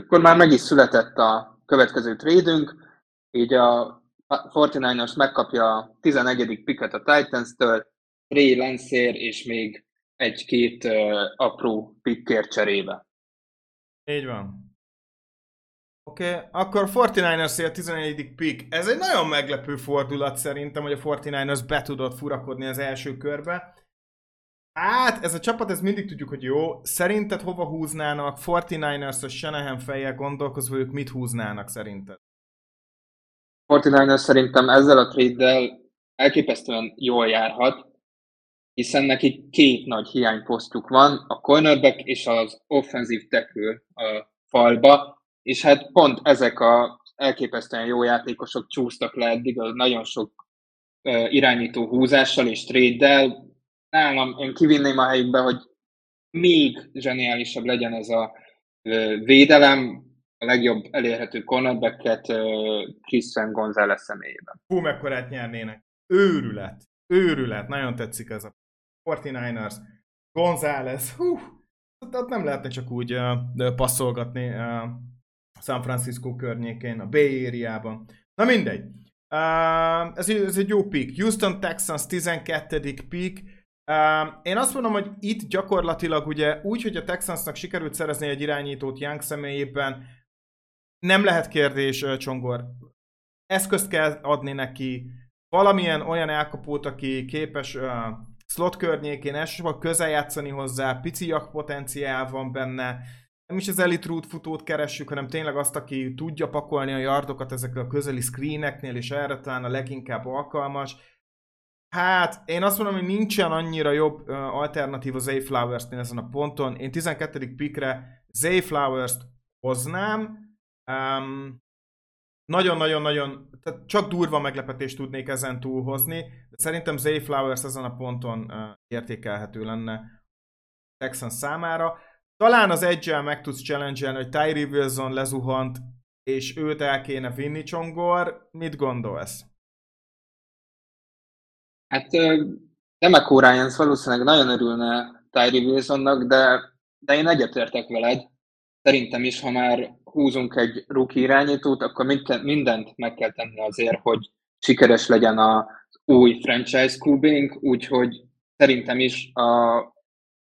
Akkor már meg is született a következő trédünk, így a 49ers megkapja a 11. picket a Titans-től, Ray Lancier és még egy-két uh, apró pickért cserébe. Így van. Oké, okay, akkor 49ers a 11. pick. Ez egy nagyon meglepő fordulat szerintem, hogy a 49ers be tudott furakodni az első körbe. Hát, ez a csapat, ez mindig tudjuk, hogy jó. Szerinted hova húznának? 49ers-os Shanahan fejjel gondolkozva, ők mit húznának szerinted? 49ers szerintem ezzel a trade elképesztően jól járhat, hiszen neki két nagy hiányposztjuk van, a cornerback és az offensive tackle a falba, és hát pont ezek a elképesztően jó játékosok csúsztak le eddig a nagyon sok irányító húzással és trade Nálam én kivinném a helyükbe, hogy még zseniálisabb legyen ez a védelem, a legjobb elérhető cornerbacket Christian González személyében. Hú, mekkorát nyernének. Őrület. Őrület. Nagyon tetszik ez a 49ers. González. Hú, tehát nem lehetne csak úgy uh, passzolgatni uh, San Francisco környékén, a Bay Area-ban. Na mindegy. Uh, ez, ez egy jó pick. Houston Texans 12. pick. Uh, én azt mondom, hogy itt gyakorlatilag ugye úgy, hogy a Texansnak sikerült szerezni egy irányítót Young személyében, nem lehet kérdés, Csongor. Eszközt kell adni neki, valamilyen olyan elkapót, aki képes uh, slot környékén elsősorban közel játszani hozzá, pici potenciál van benne, nem is az elite route futót keressük, hanem tényleg azt, aki tudja pakolni a yardokat ezekkel a közeli screeneknél, és erre talán a leginkább alkalmas. Hát, én azt mondom, hogy nincsen annyira jobb uh, alternatív az Zay Flowers-nél ezen a ponton. Én 12. pikre Zay Flowers-t hoznám, Um, nagyon-nagyon-nagyon, tehát csak durva meglepetést tudnék ezen túlhozni, de szerintem Zay Flowers ezen a ponton uh, értékelhető lenne Texans számára. Talán az edge meg tudsz challenge hogy Tyree Wilson lezuhant, és őt el kéne vinni Csongor. Mit gondolsz? Hát Demeco Ryans valószínűleg nagyon örülne Tyree Wilsonnak, de, de én egyetértek veled. Szerintem is, ha már húzunk egy rookie irányítót, akkor mindent meg kell tenni azért, hogy sikeres legyen az új franchise QB-nk, úgyhogy szerintem is a,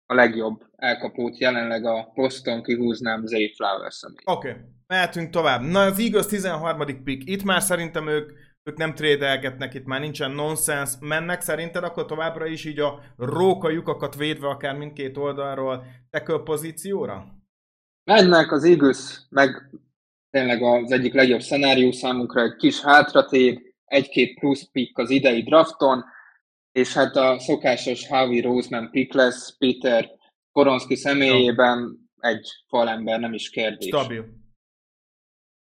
a legjobb elkapót jelenleg a poszton kihúznám Zay flowers Oké, okay. mehetünk tovább. Na az Eagles 13. pick. Itt már szerintem ők ők nem trédelgetnek, itt már nincsen nonsens, mennek szerinted akkor továbbra is így a róka lyukakat védve akár mindkét oldalról tackle pozícióra? Mennek az Eagles, meg tényleg az egyik legjobb szenárió számunkra, egy kis hátratér, egy-két plusz pick az idei drafton, és hát a szokásos Howie Roseman pick lesz Peter Koronski személyében egy falember, nem is kérdés. Stabil.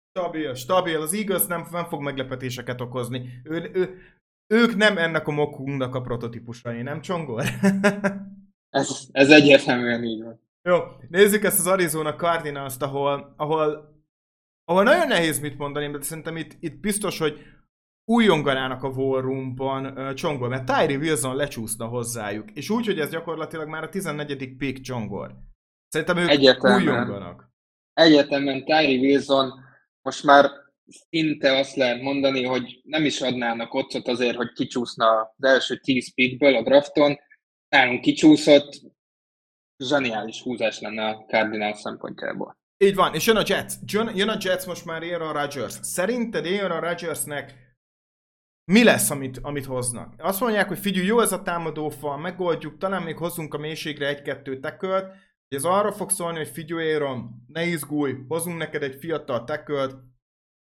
Stabil, stabil. Az Eagles nem, nem fog meglepetéseket okozni. Ő, ő, ők nem ennek a mokunknak a prototípusai, nem csongol? ez, ez egyértelműen így van. Jó, nézzük ezt az Arizona Cardinals-t, ahol, ahol, ahol nagyon nehéz mit mondani, de szerintem itt, itt biztos, hogy újonganának a War Room-ban uh, Csongor, mert Tyree Wilson lecsúszna hozzájuk, és úgy, hogy ez gyakorlatilag már a 14. pick Csongor. Szerintem ők Egyetemen. újonganak. Egyetemen Tyree Wilson most már szinte azt lehet mondani, hogy nem is adnának otcot azért, hogy kicsúszna az első 10 pickből a drafton, nálunk kicsúszott, zseniális húzás lenne a Cardinals szempontjából. Így van, és jön a Jets. Jön, jön a Jets most már a Rodgers. Szerinted a Rodgersnek mi lesz, amit, amit hoznak? Azt mondják, hogy figyelj, jó ez a támadó fal, megoldjuk, talán még hozzunk a mélységre egy-kettő tekölt, hogy ez arra fog szólni, hogy figyelj Aaron, ne izgulj, hozunk neked egy fiatal tekölt,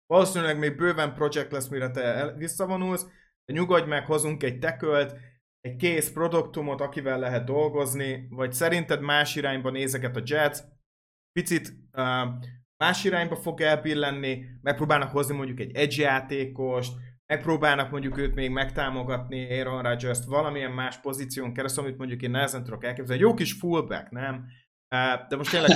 valószínűleg még bőven projekt lesz, mire te visszavonulsz, de nyugodj meg, hozunk egy tekölt, egy kész produktumot, akivel lehet dolgozni, vagy szerinted más irányba nézeket a Jets, picit uh, más irányba fog elbillenni, megpróbálnak hozni mondjuk egy edge játékost, megpróbálnak mondjuk őt még megtámogatni, Aaron Rodgers-t valamilyen más pozíción keresztül, amit mondjuk én nehezen tudok elképzelni. Jó kis fullback, nem? De most tényleg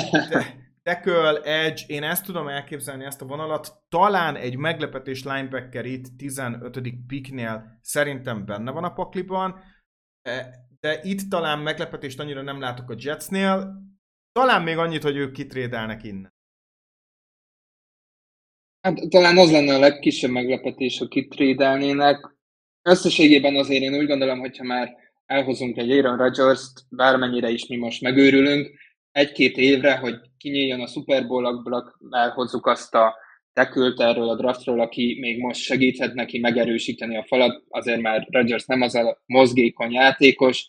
tackle, edge, én ezt tudom elképzelni, ezt a vonalat. Talán egy meglepetés linebacker itt 15. picknél szerintem benne van a pakliban, de itt talán meglepetést annyira nem látok a Jetsnél. Talán még annyit, hogy ők kitrédelnek innen. Hát talán az lenne a legkisebb meglepetés, ha kitrédelnének. Összességében azért én úgy gondolom, hogyha már elhozunk egy Aaron Rodgers-t, bármennyire is mi most megőrülünk, egy-két évre, hogy kinyíljon a Super Bowl-akból, elhozzuk azt a tekült erről a draftról, aki még most segíthet neki megerősíteni a falat, azért már Rodgers nem az a mozgékony játékos,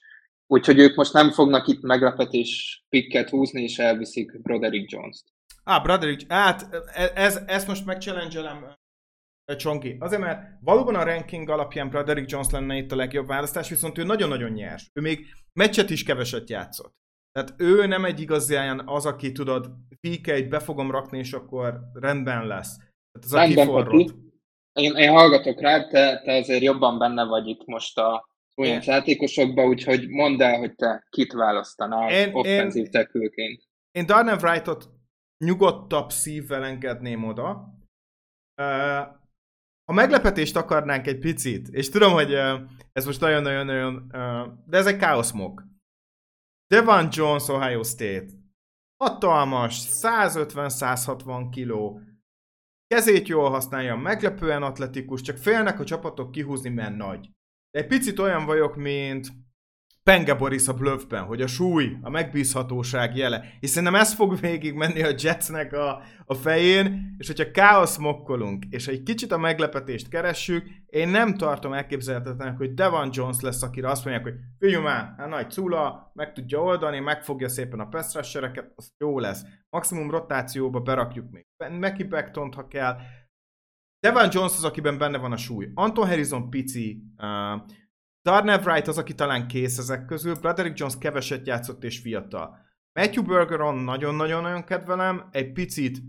úgyhogy ők most nem fognak itt meglepetés pikket húzni, és elviszik Broderick Jones-t. Á, Broderick, hát e, ez, ezt most megchallengelem Csongi. Azért, mert valóban a ranking alapján Broderick Jones lenne itt a legjobb választás, viszont ő nagyon-nagyon nyers. Ő még meccset is keveset játszott. Tehát ő nem egy igazán az, aki tudod, egy be fogom rakni, és akkor rendben lesz. Tehát az rendben, a Én, én hallgatok rá, te, te azért jobban benne vagy itt most a olyan játékosokban, úgyhogy mondd el, hogy te kit választanál én, offenzív tekülként. Én Darnell Wrightot nyugodtabb szívvel engedném oda. Ha meglepetést akarnánk egy picit, és tudom, hogy ez most nagyon-nagyon-nagyon, de ez egy káoszmok. Devan Jones, Ohio State. Hatalmas, 150-160 kiló. Kezét jól használja, meglepően atletikus, csak félnek a csapatok kihúzni, mert nagy. De egy picit olyan vagyok, mint Penge Boris a Bluffben, hogy a súly, a megbízhatóság jele. És szerintem ez fog végig menni a Jetsnek a, a fején, és hogyha káosz mokkolunk, és egy kicsit a meglepetést keressük, én nem tartom elképzelhetetlenek, hogy Devon Jones lesz, akire azt mondják, hogy figyelj már, hát nagy cula, meg tudja oldani, megfogja szépen a pass az jó lesz. Maximum rotációba berakjuk még. Neki Beckton, ha kell. Devon Jones az, akiben benne van a súly. Anton Harrison pici, uh, Darnell Wright az, aki talán kész ezek közül, Broderick Jones keveset játszott és fiatal. Matthew Bergeron nagyon-nagyon-nagyon kedvelem, egy picit,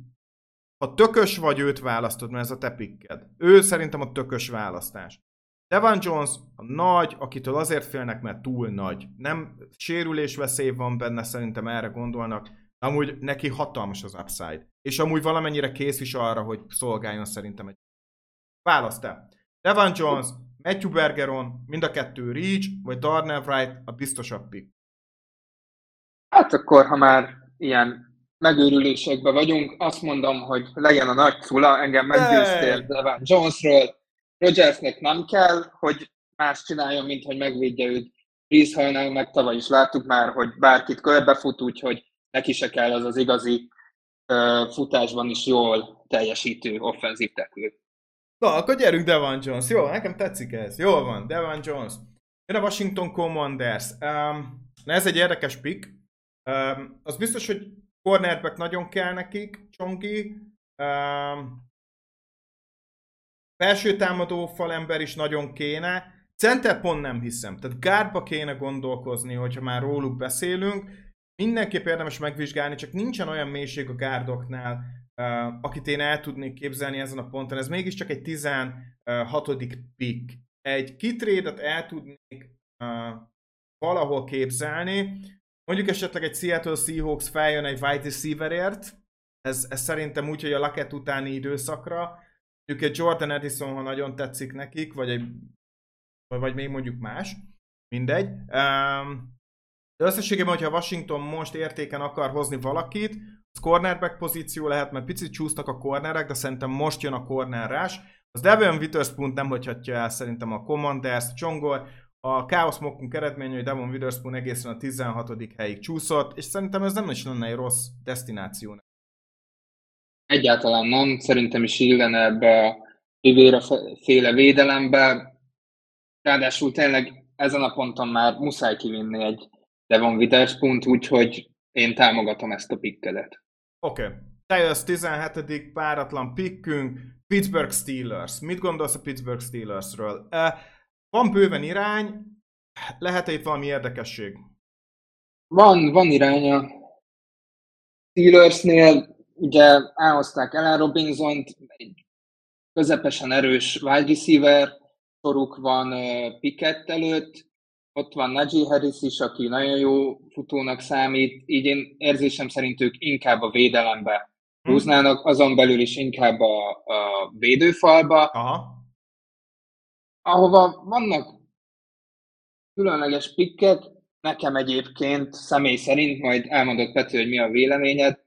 ha tökös vagy, őt választod, mert ez a te pikked. Ő szerintem a tökös választás. Devon Jones a nagy, akitől azért félnek, mert túl nagy. Nem sérülés veszély van benne, szerintem erre gondolnak. Amúgy neki hatalmas az upside. És amúgy valamennyire kész is arra, hogy szolgáljon szerintem egy... Választ. Devon Jones, Matthew Bergeron, mind a kettő Reach, vagy Darnell Wright a biztosabb pick. Hát akkor, ha már ilyen megőrülésekben vagyunk, azt mondom, hogy legyen a nagy cula, engem meggyőztél Devon Jonesról, Rogersnek nem kell, hogy más csináljon, mint hogy megvédje őt. Hallnál meg tavaly is láttuk már, hogy bárkit körbefut, úgyhogy neki se kell az az igazi uh, futásban is jól teljesítő offenzív tekül. Na, akkor gyerünk Devon Jones. Jó, nekem tetszik ez. Jól van, Devon Jones. Jön a Washington Commanders. Um, na ez egy érdekes pick. Um, az biztos, hogy cornerback nagyon kell nekik, Csongi. Um, felső támadó falember is nagyon kéne. Center pont nem hiszem. Tehát gárba kéne gondolkozni, hogyha már róluk beszélünk. Mindenképp érdemes megvizsgálni, csak nincsen olyan mélység a gárdoknál, akit én el tudnék képzelni ezen a ponton. Ez mégiscsak egy 16. pick. Egy kitrédet el tudnék valahol képzelni. Mondjuk esetleg egy Seattle Seahawks feljön egy wide receiverért, ez, ez szerintem úgy, hogy a Laket utáni időszakra, mondjuk egy Jordan Edison, ha nagyon tetszik nekik, vagy, egy, vagy még mondjuk más, mindegy. Um, de összességében, hogyha Washington most értéken akar hozni valakit, az cornerback pozíció lehet, mert picit csúsztak a cornerek, de szerintem most jön a cornerrás. Az Devon Witherspoon nem hagyhatja el szerintem a Commanders, Csongor, a Chaos Mockunk eredménye, hogy Devon Witherspoon egészen a 16. helyig csúszott, és szerintem ez nem is lenne egy rossz destináció. Egyáltalán nem, szerintem is illene ebbe a Rivera féle védelembe, ráadásul tényleg ezen a ponton már muszáj kivinni egy Devon Witherspoon, úgyhogy én támogatom ezt a pikkedet. Oké. Okay. Jössz 17. páratlan pikkünk, Pittsburgh Steelers. Mit gondolsz a Pittsburgh Steelersről? Van bőven irány, lehet-e itt valami érdekesség? Van, van irány a Steelersnél, ugye elhozták Ellen Robinson-t, egy közepesen erős wide receiver soruk van Pickett előtt, ott van Najee Harris is, aki nagyon jó futónak számít, így én érzésem szerint ők inkább a védelembe hm. húznának, azon belül is inkább a, a védőfalba, Aha. ahova vannak különleges pikkek, nekem egyébként személy szerint, majd elmondott Pető, hogy mi a véleményed,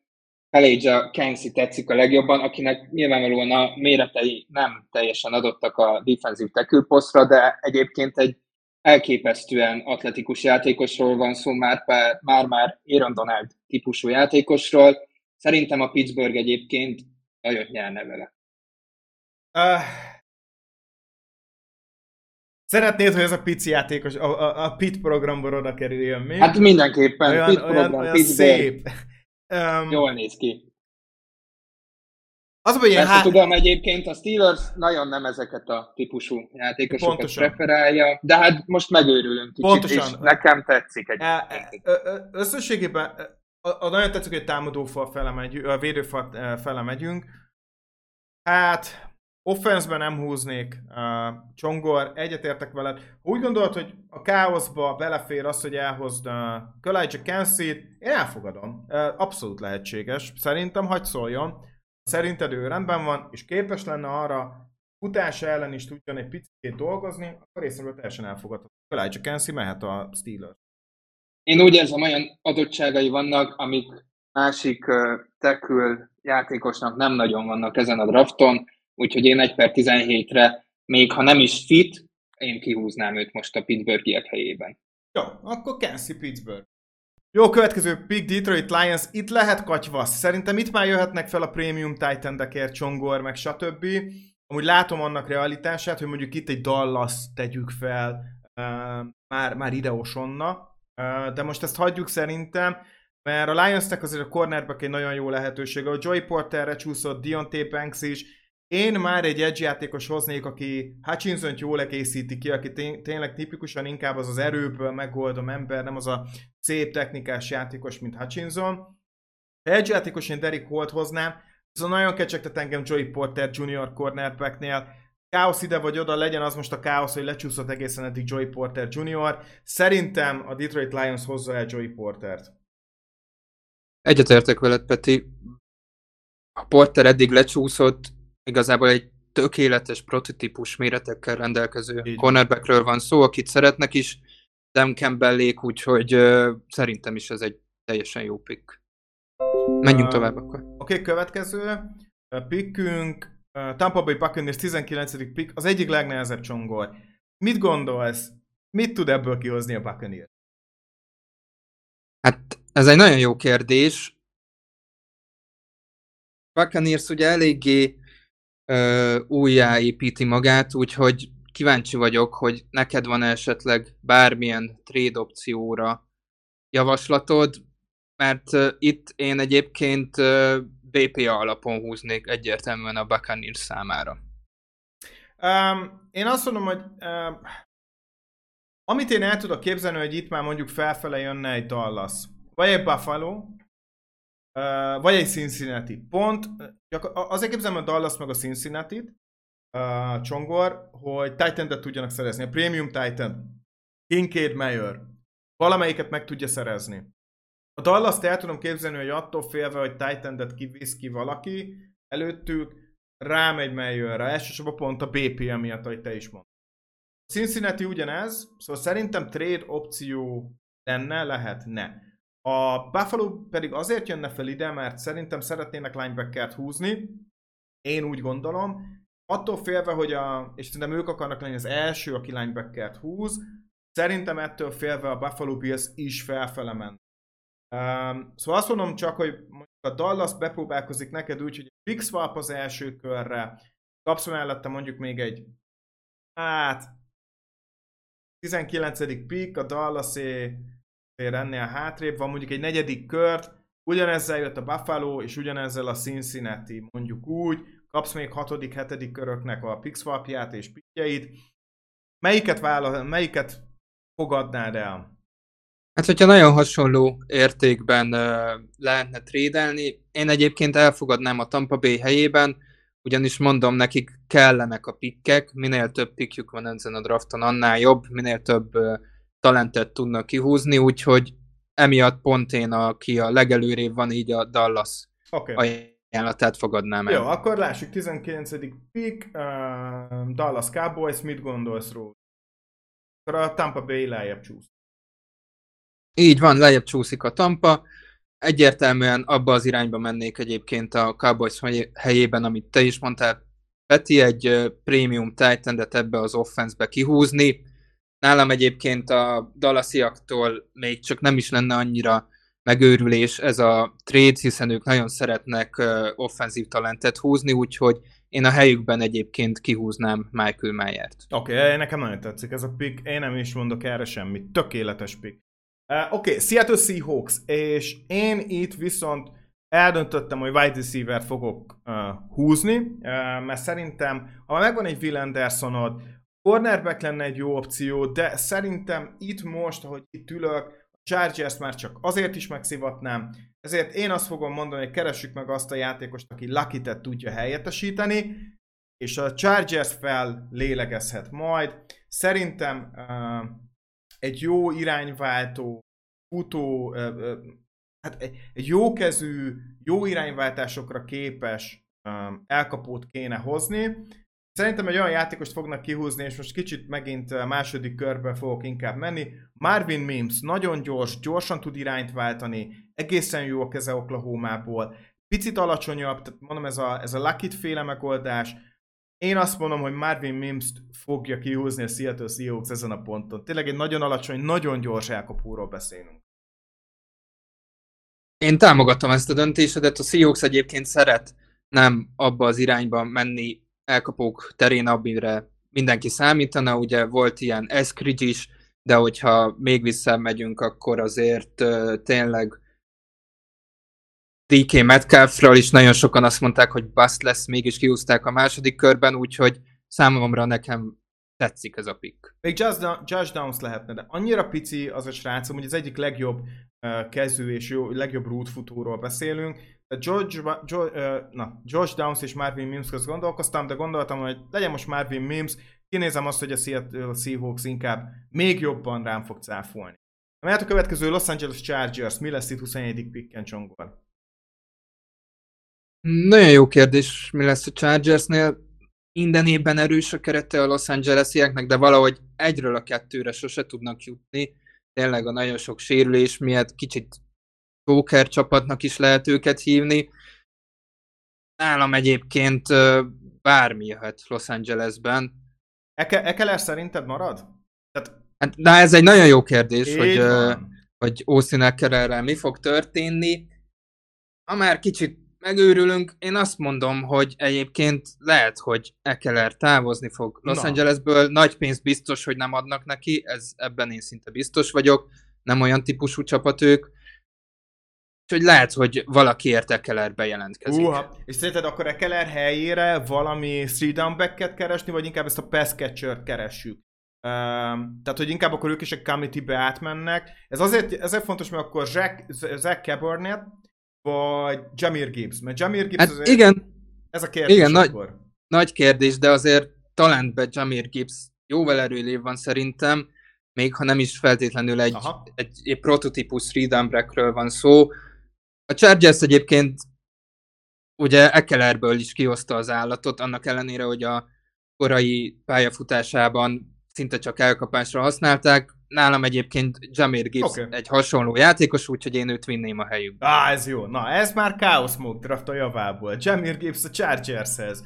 Elijah Kensi tetszik a legjobban, akinek nyilvánvalóan a méretei nem teljesen adottak a defensív tackle posztra, de egyébként egy elképesztően atletikus játékosról van szó, már már, már Aaron Donald típusú játékosról. Szerintem a Pittsburgh egyébként nagyot nyerne vele. Uh, szeretnéd, hogy ez a pici játékos a, a, a Pit programból oda kerüljön mi? Hát mindenképpen. Olyan, Pit program, olyan Pittsburgh. szép. Um, Jól néz ki. Az, hogy én há... tudom, egyébként a Steelers nagyon nem ezeket a típusú játékosokat Pontosan. preferálja, de hát most megőrülünk kicsit, Pontosan. és nekem tetszik egy. E, e, összességében a, a nagyon tetszik, hogy támadófal fele megyünk, a védőfal fele megyünk. Hát, offenszben nem húznék uh, Csongor, egyetértek veled. Úgy gondolod, hogy a káoszba belefér az, hogy elhozd uh, Kalijah Kensit, én elfogadom. Uh, abszolút lehetséges. Szerintem hagyd szóljon szerinted ő rendben van, és képes lenne arra, futása ellen is tudjon egy picit dolgozni, akkor részemről teljesen elfogadható. Elijah Kensi mehet a Steelers. Én úgy érzem, olyan adottságai vannak, amik másik uh, tekül játékosnak nem nagyon vannak ezen a drafton, úgyhogy én 1 per 17-re, még ha nem is fit, én kihúznám őt most a Pittsburghiek helyében. Jó, akkor Kensi Pittsburgh. Jó, következő pick Detroit Lions. Itt lehet katyvasz. Szerintem itt már jöhetnek fel a Premium Titan Decker, Csongor, meg stb. Amúgy látom annak realitását, hogy mondjuk itt egy Dallas tegyük fel, uh, már, már ideosonna. Uh, de most ezt hagyjuk szerintem, mert a Lionsnek azért a cornerback egy nagyon jó lehetőség. A Joy Porterre csúszott, Dionte Banks is, én már egy edge játékos hoznék, aki hutchinson jól egészíti ki, aki tényleg tipikusan inkább az az erőből megoldom ember, nem az a szép technikás játékos, mint Hutchinson. Edge játékos én Derek Holt hoznám, ez nagyon kecsegtet engem Joey Porter Junior cornerbacknél. Káosz ide vagy oda, legyen az most a káosz, hogy lecsúszott egészen eddig Joey Porter Junior. Szerintem a Detroit Lions hozza el Joey Portert. Egyetértek veled, Peti. A Porter eddig lecsúszott, igazából egy tökéletes prototípus méretekkel rendelkező Így. cornerbackről van szó, akit szeretnek is, Dan Campbellék, úgyhogy uh, szerintem is ez egy teljesen jó pick. Menjünk uh, tovább akkor. Oké, okay, következő pickünk, uh, Tampa Bay Buccaneers 19. pick, az egyik legnehezebb csongor. Mit gondolsz? Mit tud ebből kihozni a Buccaneers? Hát ez egy nagyon jó kérdés. Buccaneers ugye eléggé újjáépíti magát, úgyhogy kíváncsi vagyok, hogy neked van esetleg bármilyen trade opcióra javaslatod, mert itt én egyébként BPA alapon húznék egyértelműen a Buccaneers számára. Um, én azt mondom, hogy uh, amit én el tudok képzelni, hogy itt már mondjuk felfele jönne egy Dallas, vagy egy Buffalo, Uh, vagy egy Cincinnati. Pont, azért képzelem a Dallas meg a Cincinnati-t, Csongor, hogy Titan-et tudjanak szerezni. A Premium Titan, Kincaid Mayer, valamelyiket meg tudja szerezni. A Dallas-t el tudom képzelni, hogy attól félve, hogy Titan-et kivisz ki valaki, előttük rámegy Mayerre, elsősorban pont a BP miatt, ahogy te is mondtad. Cincinnati ugyanez, szóval szerintem trade opció lenne, lehetne. A Buffalo pedig azért jönne fel ide, mert szerintem szeretnének linebackert húzni. Én úgy gondolom. Attól félve, hogy a, és szerintem ők akarnak lenni az első, aki linebackert húz, szerintem ettől félve a Buffalo Bills is felfele ment. Um, szóval azt mondom csak, hogy a Dallas bepróbálkozik neked úgy, hogy egy big swap az első körre, kapsz mellette mondjuk még egy, hát, 19. pick, a dallas ennél hátrébb van, mondjuk egy negyedik kört, ugyanezzel jött a Buffalo, és ugyanezzel a Cincinnati, mondjuk úgy, kapsz még hatodik, hetedik köröknek a pixwapját és pitjeit. Melyiket, vála, melyiket fogadnád el? Hát, hogyha nagyon hasonló értékben uh, lehetne trédelni, én egyébként elfogadnám a Tampa Bay helyében, ugyanis mondom, nekik kellenek a pikkek, minél több pikjük van ezen a drafton, annál jobb, minél több uh, talentet tudnak kihúzni, úgyhogy emiatt pont én, aki a legelőrébb van, így a Dallas okay. ajánlatát fogadnám el. Jó, akkor lássuk, 19. pick, uh, Dallas Cowboys, mit gondolsz róla? Akkor a Tampa Bay lejjebb csúsz. Így van, lejjebb csúszik a Tampa. Egyértelműen abba az irányba mennék egyébként a Cowboys helyében, amit te is mondtál, Peti, egy prémium titan ebbe az offenszbe kihúzni. Nálam egyébként a Dallasiaktól még csak nem is lenne annyira megőrülés ez a trade, hiszen ők nagyon szeretnek offenzív talentet húzni, úgyhogy én a helyükben egyébként kihúznám Michael Myers-t. Oké, okay, nekem nagyon tetszik ez a pick, én nem is mondok erre semmit, tökéletes pick. Uh, Oké, okay, Seattle Seahawks, és én itt viszont eldöntöttem, hogy wide receiver fogok uh, húzni, uh, mert szerintem, ha megvan egy Will Andersonod, cornerback lenne egy jó opció, de szerintem itt most, ahogy itt ülök, a Chargers már csak azért is megszivatnám, ezért én azt fogom mondani, hogy keressük meg azt a játékost, aki lucky tudja helyettesíteni, és a Chargers fel lélegezhet majd. Szerintem uh, egy jó irányváltó, futó, hát egy jókezű, jó irányváltásokra képes elkapót kéne hozni. Szerintem egy olyan játékost fognak kihúzni, és most kicsit megint második körbe fogok inkább menni. Marvin Mims nagyon gyors, gyorsan tud irányt váltani, egészen jó a keze Oklahoma-ból, picit alacsonyabb, tehát mondom ez a, ez a Lucky féle megoldás, én azt mondom, hogy Marvin mims fogja kihúzni a Seattle Seahawks ezen a ponton. Tényleg egy nagyon alacsony, nagyon gyors elkapóról beszélünk. Én támogatom ezt a döntésedet, a Seahawks egyébként szeret nem abba az irányba menni elkapók terén, amire mindenki számítana, ugye volt ilyen Eskridge is, de hogyha még visszamegyünk, akkor azért tényleg DK Metcalfről is nagyon sokan azt mondták, hogy bust lesz, mégis kiúzták a második körben, úgyhogy számomra nekem tetszik ez a pick. Még Josh, Josh Downs lehetne, de annyira pici az a srácom, hogy az egyik legjobb kezű és jó, legjobb rútfutóról beszélünk. George, George, na, Josh Downs és Marvin Mims közt gondolkoztam, de gondoltam, hogy legyen most Marvin Mims, kinézem azt, hogy a Seattle Seahawks inkább még jobban rám fog cáfolni. Mert a következő Los Angeles Chargers, mi lesz itt 21. picken csongor? Nagyon jó kérdés, mi lesz a Chargersnél. Minden évben erős a kerete a Los Angelesieknek, de valahogy egyről a kettőre sose tudnak jutni. Tényleg a nagyon sok sérülés miatt kicsit póker csapatnak is lehet őket hívni. Nálam egyébként bármi jöhet Los Angelesben. Eke, Ekeler szerinted marad? Tehát... Hát, na ez egy nagyon jó kérdés, hogy, hogy Austin Ekelerrel mi fog történni. Ha már kicsit megőrülünk, én azt mondom, hogy egyébként lehet, hogy Ekeler távozni fog Los Na. Angelesből, nagy pénzt biztos, hogy nem adnak neki, ez ebben én szinte biztos vagyok, nem olyan típusú csapat ők, Úgyhogy lehet, hogy valaki ért Ekeler bejelentkezik. Uha. És szerinted akkor Ekeler helyére valami three down back keresni, vagy inkább ezt a pass catcher keressük? Um, tehát, hogy inkább akkor ők is a committee-be átmennek. Ez azért ezért fontos, mert akkor Zach, Zach Cabernet vagy Jamir Gibbs? Mert Jamir Gibbs hát azért... Igen. Ez a kérdés igen, akkor. Nagy, nagy kérdés, de azért talentbe Jamir Gibbs jóval erőlév van szerintem, még ha nem is feltétlenül egy, egy, egy prototípus freedom van szó. A Chargers egyébként ugye Eckelerből is kihozta az állatot, annak ellenére, hogy a korai pályafutásában szinte csak elkapásra használták, nálam egyébként Jamir Gibbs okay. egy hasonló játékos, úgyhogy én őt vinném a helyükbe. Á, ez jó. Na, ez már Chaos Mode draft a javából. Jamir Gibbs a Chargershez.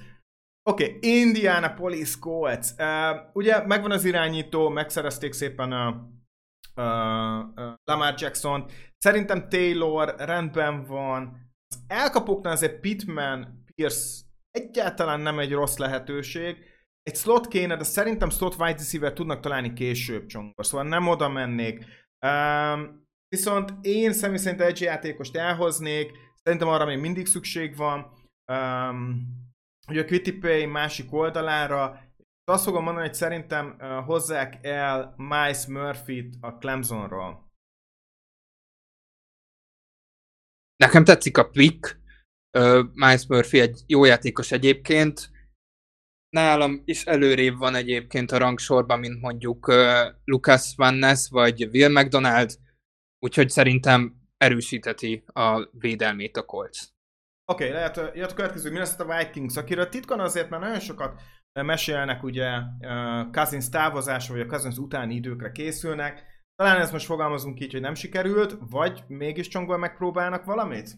Oké, okay, Indianapolis Colts. Uh, ugye megvan az irányító, megszerezték szépen a, uh, Lamar Jackson. Szerintem Taylor rendben van. Az elkapóknál azért Pittman, Pierce egyáltalán nem egy rossz lehetőség egy slot kéne, de szerintem slot wide receiver tudnak találni később csongor, szóval nem oda mennék. Um, viszont én személy szerint egy játékost elhoznék, szerintem arra még mindig szükség van, um, hogy a Quitty másik oldalára, azt fogom mondani, hogy szerintem hozzák el Miles Murphy-t a Clemsonról. Nekem tetszik a pick, Miles Murphy egy jó játékos egyébként, nálam is előrébb van egyébként a rangsorban, mint mondjuk Lucas Van Ness vagy Will McDonald, úgyhogy szerintem erősíteti a védelmét a Colts. Oké, okay, lehet, jött a következő Minnesota Vikings, akiről titkon azért már nagyon sokat mesélnek, ugye Cousins távozása, vagy a Cousins utáni időkre készülnek. Talán ezt most fogalmazunk így, hogy nem sikerült, vagy mégis csongol megpróbálnak valamit?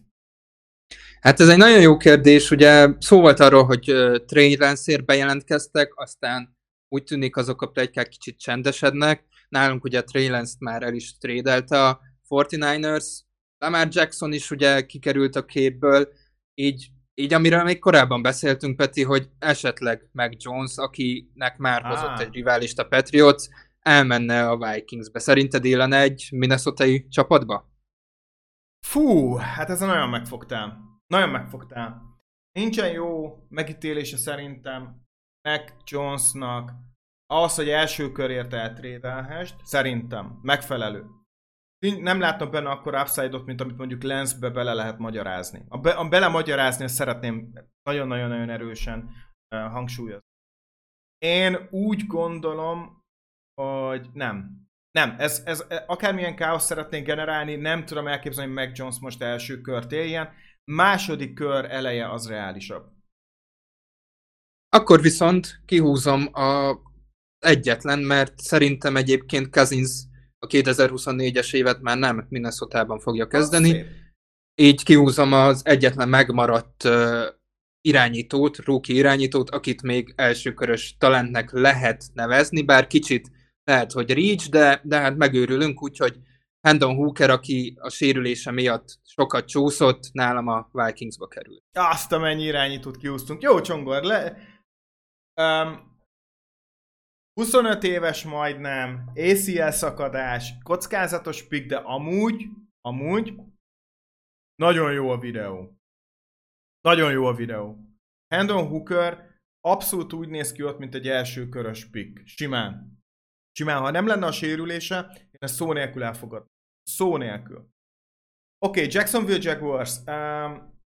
Hát ez egy nagyon jó kérdés, ugye szó volt arról, hogy uh, Trey bejelentkeztek, aztán úgy tűnik azok a plegykák kicsit csendesednek. Nálunk ugye Trey Lance-t már el is trédelte a 49ers, Lamar Jackson is ugye kikerült a képből, így, így amiről még korábban beszéltünk, Peti, hogy esetleg meg Jones, akinek már ah. hozott egy riválista Patriots, elmenne a Vikingsbe. Szerinted élen egy minnesota csapatba? Fú, hát ez nagyon megfogtál. Nagyon megfogtál. Nincsen jó megítélése szerintem Mac Jonesnak az, hogy első körért eltrédelhest, szerintem megfelelő. Nem látom benne akkor upside-ot, mint amit mondjuk Lensbe bele lehet magyarázni. A, be, a bele magyarázni, ezt szeretném nagyon-nagyon-nagyon erősen uh, hangsúlyozni. Én úgy gondolom, hogy nem. Nem, ez, ez akármilyen káosz szeretnénk generálni, nem tudom elképzelni, hogy Mac Jones most első kört éljen. Második kör eleje az reálisabb. Akkor viszont kihúzom a egyetlen, mert szerintem egyébként Cousins a 2024-es évet már nem Minnesota-ban fogja kezdeni. Így kihúzom az egyetlen megmaradt uh, irányítót, rookie irányítót, akit még elsőkörös talentnek lehet nevezni, bár kicsit lehet, hogy Reach, de, de hát megőrülünk, úgyhogy Hendon Hooker, aki a sérülése miatt sokat csúszott, nálam a Vikingsba került. Azt a mennyi irányítót kiúztunk. Jó, Csongor, le... Um, 25 éves majdnem, ACL szakadás, kockázatos pick, de amúgy, amúgy nagyon jó a videó. Nagyon jó a videó. Hendon Hooker abszolút úgy néz ki ott, mint egy első körös pick. Simán. Simán, ha nem lenne a sérülése, én ezt szó nélkül elfogadnám. Szó nélkül. Oké, okay, Jacksonville Jaguars. Um,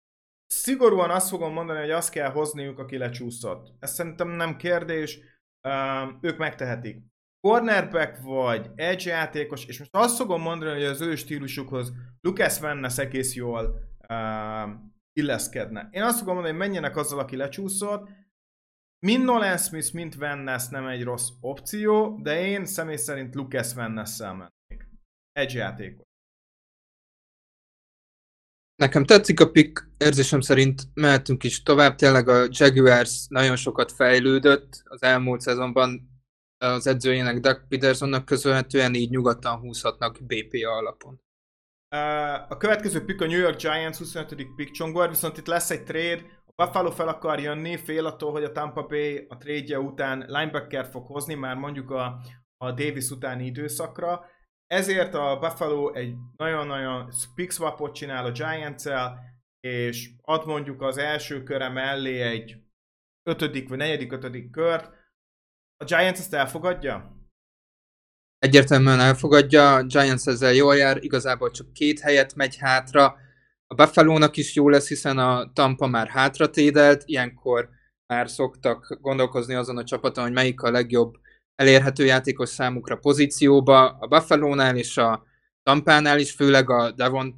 szigorúan azt fogom mondani, hogy azt kell hozniuk, aki lecsúszott. Ez szerintem nem kérdés. Ők megtehetik. Cornerback vagy edge játékos, és most azt fogom mondani, hogy az ő stílusukhoz Lucas Vennes egész jól um, illeszkedne. Én azt fogom mondani, hogy menjenek azzal, aki lecsúszott, Mind Nolan Smith, mint Van Ness nem egy rossz opció, de én személy szerint Lucas Van Ness-szel mennék. Egy játékot. Nekem tetszik a pick, érzésem szerint mehetünk is tovább. Tényleg a Jaguars nagyon sokat fejlődött az elmúlt szezonban az edzőjének Doug Petersonnak köszönhetően így nyugodtan húzhatnak BPA alapon. A következő pick a New York Giants 25. pick csongor, viszont itt lesz egy trade, Buffalo fel akar jönni, fél attól, hogy a Tampa Bay a trade után linebacker fog hozni, már mondjuk a, a Davis utáni időszakra. Ezért a Buffalo egy nagyon-nagyon pick swapot csinál a giants és ad mondjuk az első köre mellé egy ötödik vagy negyedik ötödik kört. A Giants ezt elfogadja? Egyértelműen elfogadja, a Giants ezzel jól jár, igazából csak két helyet megy hátra, a buffalo is jó lesz, hiszen a Tampa már hátra tédelt, ilyenkor már szoktak gondolkozni azon a csapaton, hogy melyik a legjobb elérhető játékos számukra pozícióba. A Buffalo-nál és a Tampánál is, főleg a Devon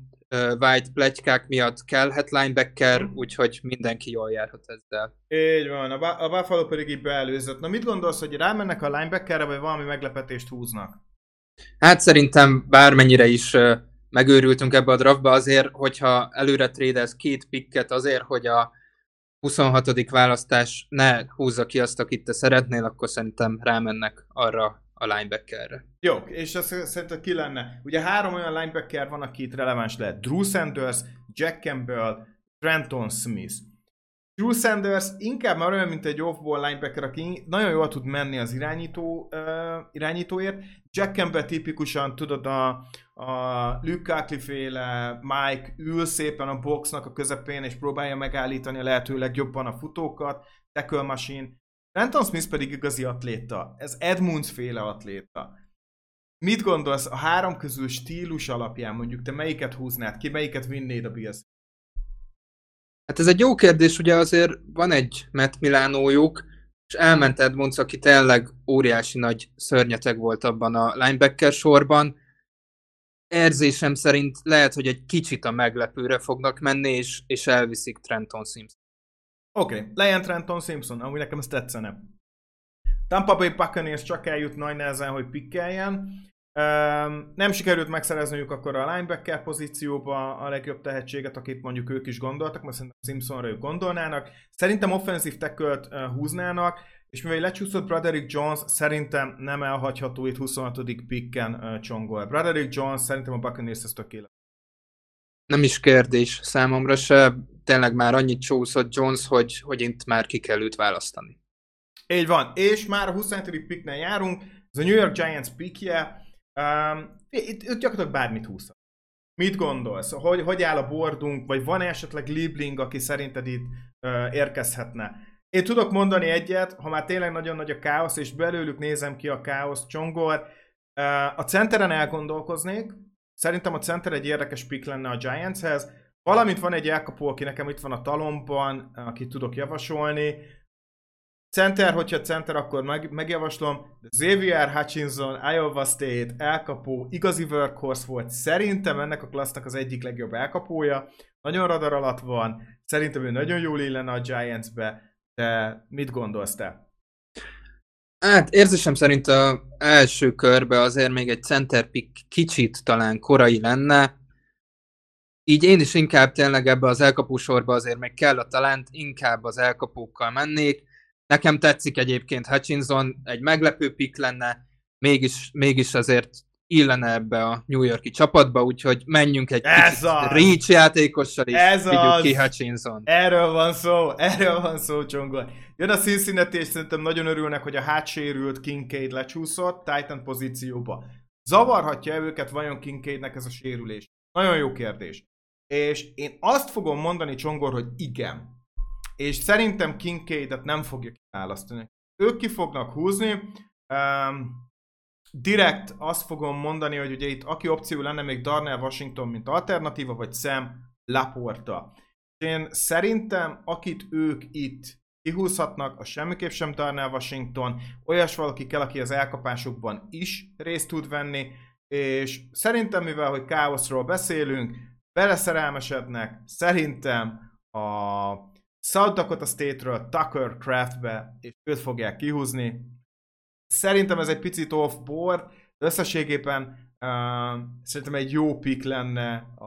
White plegykák miatt kellhet linebacker, úgyhogy mindenki jól járhat ezzel. Így van, a, Buffalo pedig így beelőzött. Na mit gondolsz, hogy rámennek a linebackerre, vagy valami meglepetést húznak? Hát szerintem bármennyire is megőrültünk ebbe a draftba azért, hogyha előre trédelsz két picket azért, hogy a 26. választás ne húzza ki azt, akit te szeretnél, akkor szerintem rámennek arra a linebackerre. Jó, és azt szerintem ki lenne? Ugye három olyan linebacker van, aki itt releváns lehet. Drew Sanders, Jack Campbell, Trenton Smith. Drew Sanders inkább már olyan, mint egy off-ball linebacker, aki nagyon jól tud menni az irányító, uh, irányítóért. Jack Campbell tipikusan, tudod, a, a Luke féle Mike ül szépen a boxnak a közepén, és próbálja megállítani a lehető legjobban a futókat, tackle machine. Trenton Smith pedig igazi atléta. Ez Edmunds féle atléta. Mit gondolsz a három közül stílus alapján, mondjuk te melyiket húznád ki, melyiket vinnéd a Bills? Hát ez egy jó kérdés, ugye azért van egy Matt Milánójuk, és elment Edmonds, aki tényleg óriási nagy szörnyeteg volt abban a linebacker sorban. Érzésem szerint lehet, hogy egy kicsit a meglepőre fognak menni, és, és elviszik Trenton Simpson. Oké, okay. legyen Trenton Simpson, amúgy nekem ez tetszene. Tampa Bay Buccaneers csak eljut nagy nehezen, hogy pikkeljen. Nem sikerült megszerezniük akkor a linebacker pozícióba a legjobb tehetséget, akit mondjuk ők is gondoltak, mert szerintem Simpsonra ők gondolnának. Szerintem offenzív tackle húznának, és mivel lecsúszott Broderick Jones, szerintem nem elhagyható itt 26. picken csongol. Broderick Jones szerintem a Buccaneers ez tökéletes. Nem is kérdés számomra se, tényleg már annyit csúszott Jones, hogy, hogy itt már ki kell őt választani. Így van, és már a 27. picknél járunk, ez a New York Giants pickje, um, itt, itt gyakorlatilag bármit húzhat. Mit gondolsz? Hogy, hogy áll a bordunk, vagy van -e esetleg Liebling, aki szerinted itt uh, érkezhetne? Én tudok mondani egyet, ha már tényleg nagyon nagy a káosz, és belőlük nézem ki a káosz, Csongor, uh, a centeren elgondolkoznék, szerintem a center egy érdekes pick lenne a Giantshez, valamint van egy elkapó, aki nekem itt van a talomban, akit tudok javasolni, Center, hogyha center, akkor meg, megjavaslom. Xavier Hutchinson, Iowa State, elkapó, igazi workhorse volt. Szerintem ennek a klassznak az egyik legjobb elkapója. Nagyon radar alatt van. Szerintem ő nagyon jól illene a Giants-be. De mit gondolsz te? Hát érzésem szerint a első körbe azért még egy center pick kicsit talán korai lenne. Így én is inkább tényleg ebbe az elkapósorba azért meg kell a talánt, inkább az elkapókkal mennék Nekem tetszik egyébként Hutchinson, egy meglepő pick lenne, mégis, mégis azért illene ebbe a New Yorki csapatba, úgyhogy menjünk egy Ez kicsit az. Reach játékossal is, Ez az. ki Hutchinson. Erről van szó, erről van szó, Csongol. Jön a Cincinnati, és szerintem nagyon örülnek, hogy a hátsérült Kincaid lecsúszott Titan pozícióba. Zavarhatja őket vajon Kincaidnek ez a sérülés? Nagyon jó kérdés. És én azt fogom mondani, Csongor, hogy igen és szerintem Kincaidet nem fogja kiválasztani. Ők ki fognak húzni, um, direkt azt fogom mondani, hogy ugye itt aki opció lenne még Darnell Washington, mint alternatíva, vagy Sam Laporta. Én szerintem, akit ők itt kihúzhatnak, a semmiképp sem Darnell Washington, olyas valaki kell, aki az elkapásokban is részt tud venni, és szerintem, mivel hogy káoszról beszélünk, beleszerelmesednek, szerintem a South Dakota State-ről Tucker Craftbe, és őt fogják kihúzni. Szerintem ez egy picit off-board, de összességében uh, szerintem egy jó pick lenne a,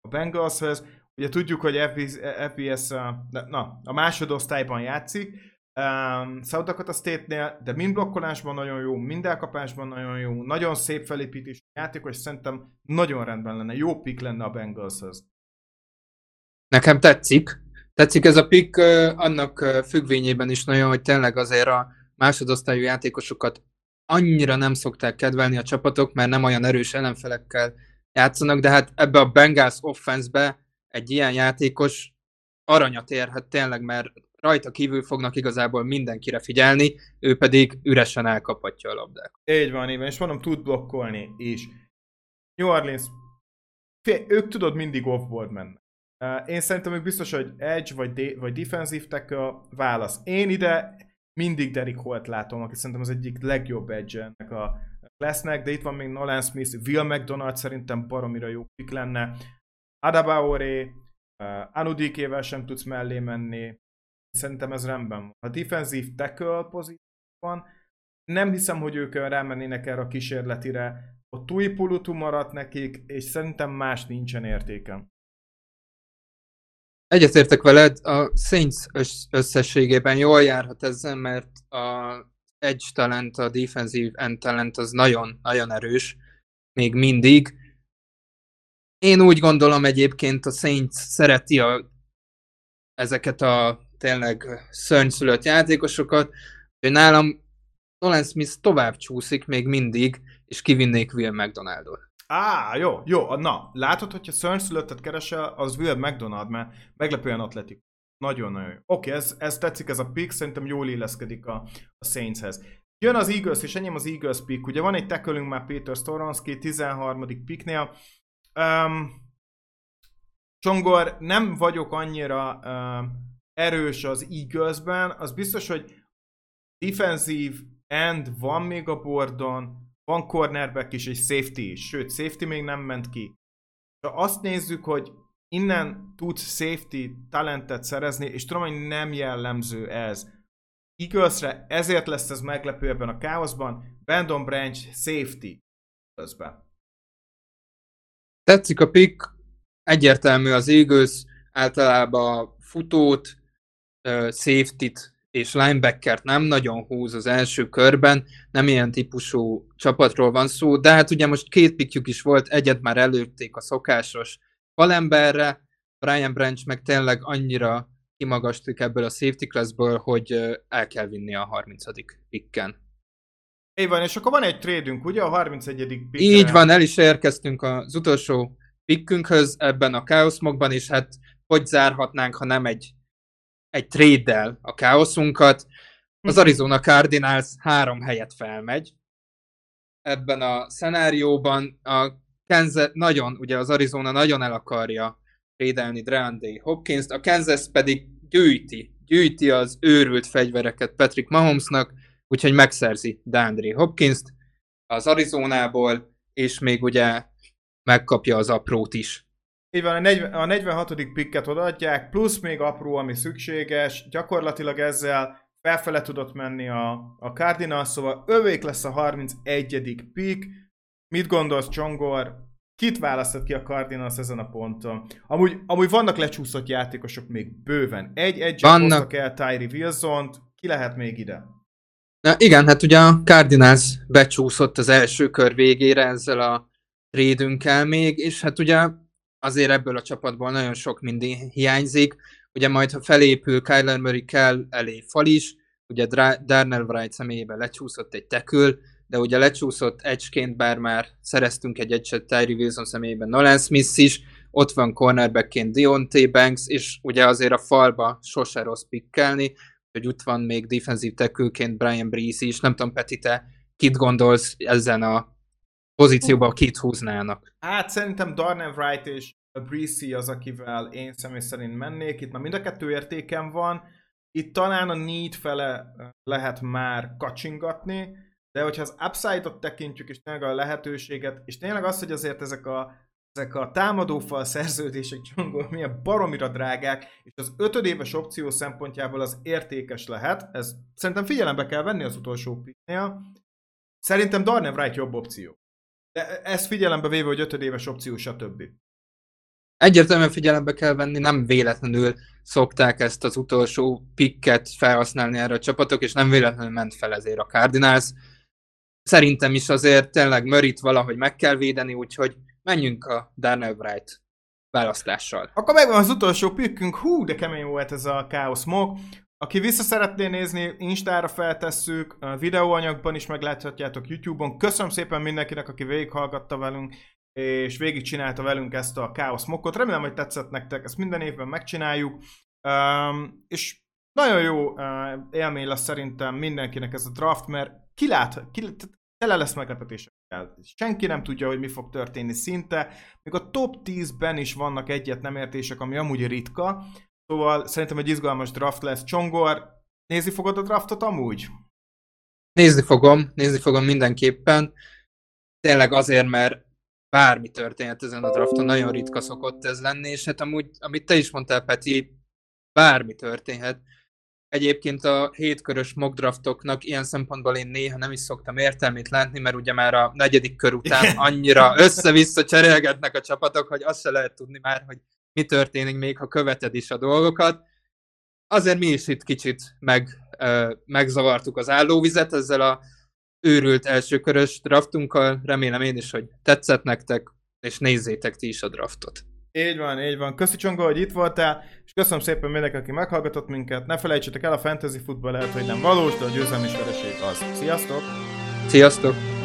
a Bengalshez. Ugye tudjuk, hogy FBS, uh, na, a másodosztályban játszik, um, South Dakota State-nél, de mind blokkolásban nagyon jó, mind elkapásban nagyon jó, nagyon szép felépítés játékos, szerintem nagyon rendben lenne, jó pick lenne a Bengalshez. Nekem tetszik, Tetszik ez a pick annak függvényében is nagyon, hogy tényleg azért a másodosztályú játékosokat annyira nem szokták kedvelni a csapatok, mert nem olyan erős ellenfelekkel játszanak, de hát ebbe a Bengals offense-be egy ilyen játékos aranyat érhet tényleg, mert rajta kívül fognak igazából mindenkire figyelni, ő pedig üresen elkaphatja a labdát. Így van, így és mondom, tud blokkolni is. New Orleans, fél, ők tudod mindig off-board menni. Én szerintem ők biztos, hogy edge vagy, de- vagy defensive tackle válasz. Én ide mindig Derek Holt látom, aki szerintem az egyik legjobb edge ennek a lesznek, de itt van még Nolan Smith, Will McDonald szerintem baromira jó pick lenne. Adabaore, Anudikével sem tudsz mellé menni. Szerintem ez rendben van. A defensive tackle pozícióban nem hiszem, hogy ők rámennének erre a kísérletire. A Tuipulutu maradt nekik, és szerintem más nincsen értéken. Egyetértek veled, a Saints összességében jól járhat ezzel, mert a edge talent, a defensive end talent az nagyon, nagyon erős, még mindig. Én úgy gondolom egyébként a Saints szereti a, ezeket a tényleg szörnyszülött játékosokat, hogy nálam Nolan Smith tovább csúszik még mindig, és kivinnék Will McDonaldot. Á, jó, jó, na, látod, hogyha szörnyszülöttet keresel, az Will McDonald, mert meglepően atletik. Nagyon-nagyon jó. Oké, ez, ez tetszik, ez a pick, szerintem jól illeszkedik a, a Saintshez. Jön az Eagles, és enyém az Eagles pick. Ugye van egy tekölünk már Peter Storonski, 13. picknél. Um, Csongor, nem vagyok annyira uh, erős az Eagles-ben, az biztos, hogy defensív end van még a bordon, van cornerback is, és safety is, sőt, safety még nem ment ki. Ha azt nézzük, hogy innen tudsz safety talentet szerezni, és tudom, hogy nem jellemző ez. Eaglesre ezért lesz ez meglepő ebben a káoszban. Brandon Branch safety közben. Tetszik a pick, egyértelmű az Eagles, általában futót, safety-t és linebackert nem nagyon húz az első körben, nem ilyen típusú csapatról van szó, de hát ugye most két pikjük is volt, egyet már előtték a szokásos falemberre, Brian Branch meg tényleg annyira kimagastik ebből a safety classből, hogy el kell vinni a 30. pikken. Így van, és akkor van egy trédünk, ugye, a 31. pikkre. Így van, el is érkeztünk az utolsó pikkünkhöz ebben a káoszmokban, és hát hogy zárhatnánk, ha nem egy egy trade a káoszunkat. Az mhm. Arizona Cardinals három helyet felmegy. Ebben a szenárióban a Kansas nagyon, ugye az Arizona nagyon el akarja védelni Dreandé hopkins a Kansas pedig gyűjti, gyűjti az őrült fegyvereket Patrick Mahomesnak, úgyhogy megszerzi DeAndre Hopkins-t az Arizonából, és még ugye megkapja az aprót is. Így van, a, 40, a 46. pikket odaadják, plusz még apró, ami szükséges, gyakorlatilag ezzel felfele tudott menni a, a Cardinals, szóval övék lesz a 31. pick. Mit gondolsz, Csongor? Kit választod ki a Cardinals ezen a ponton? Amúgy, amúgy vannak lecsúszott játékosok még bőven. Egy egy hoztak el Tyree wilson ki lehet még ide? Na igen, hát ugye a Cardinals becsúszott az első kör végére ezzel a trédünkkel még, és hát ugye azért ebből a csapatból nagyon sok minden hiányzik. Ugye majd, ha felépül Kyler Murray kell elé fal is, ugye Darnell Wright személyében lecsúszott egy tekül, de ugye lecsúszott edgeként, bár már szereztünk egy edge Tyree Wilson személyében Nolan Smith is, ott van cornerbackként Deontay Banks, és ugye azért a falba sose rossz pikkelni, hogy ott van még defensív tekülként Brian Breeze is, nem tudom Peti, te kit gondolsz ezen a pozícióba kit húznának? Hát szerintem Darnell Wright és Breezy az, akivel én személy szerint mennék. Itt már mind a kettő értékem van. Itt talán a need fele lehet már kacsingatni, de hogyha az upside-ot tekintjük, és tényleg a lehetőséget, és tényleg az, hogy azért ezek a, ezek a támadófal szerződések csongol milyen baromira drágák, és az ötödéves opció szempontjából az értékes lehet, ez szerintem figyelembe kell venni az utolsó picknél. Szerintem Darnell Wright jobb opció. De ezt figyelembe véve, hogy ötödéves opció, stb. Egyértelműen figyelembe kell venni, nem véletlenül szokták ezt az utolsó pikket felhasználni erre a csapatok, és nem véletlenül ment fel ezért a Cardinals. Szerintem is azért tényleg Mörit valahogy meg kell védeni, úgyhogy menjünk a Darnell Wright választással. Akkor megvan az utolsó pikkünk, hú, de kemény volt ez a Chaos Mog. Aki vissza szeretné nézni, Instára feltesszük, videóanyagban is megláthatjátok YouTube-on. Köszönöm szépen mindenkinek, aki végighallgatta velünk, és végigcsinálta velünk ezt a Chaos Mokot. Remélem, hogy tetszett nektek, ezt minden évben megcsináljuk. Um, és nagyon jó uh, élmény lesz szerintem mindenkinek ez a draft, mert kilát, ki, tele lesz meglepetésekkel. Senki nem tudja, hogy mi fog történni szinte. Még a top 10-ben is vannak egyet nem értések, ami amúgy ritka. Szóval szerintem egy izgalmas draft lesz. Csongor, nézni fogod a draftot amúgy? Nézni fogom, nézni fogom mindenképpen. Tényleg azért, mert bármi történhet ezen a drafton, nagyon ritka szokott ez lenni, és hát amúgy, amit te is mondtál, Peti, bármi történhet. Egyébként a hétkörös mock draftoknak ilyen szempontból én néha nem is szoktam értelmét látni, mert ugye már a negyedik kör után annyira össze-vissza cserélgetnek a csapatok, hogy azt se lehet tudni már, hogy mi történik még, ha követed is a dolgokat. Azért mi is itt kicsit meg, megzavartuk az állóvizet ezzel a őrült elsőkörös draftunkkal. Remélem én is, hogy tetszett nektek, és nézzétek ti is a draftot. Így van, így van. Köszi Csonga, hogy itt voltál, és köszönöm szépen mindenki, aki meghallgatott minket. Ne felejtsétek el, a fantasy futball lehet, hogy nem valós, de a győzelmi vereség az. Sziasztok! Sziasztok!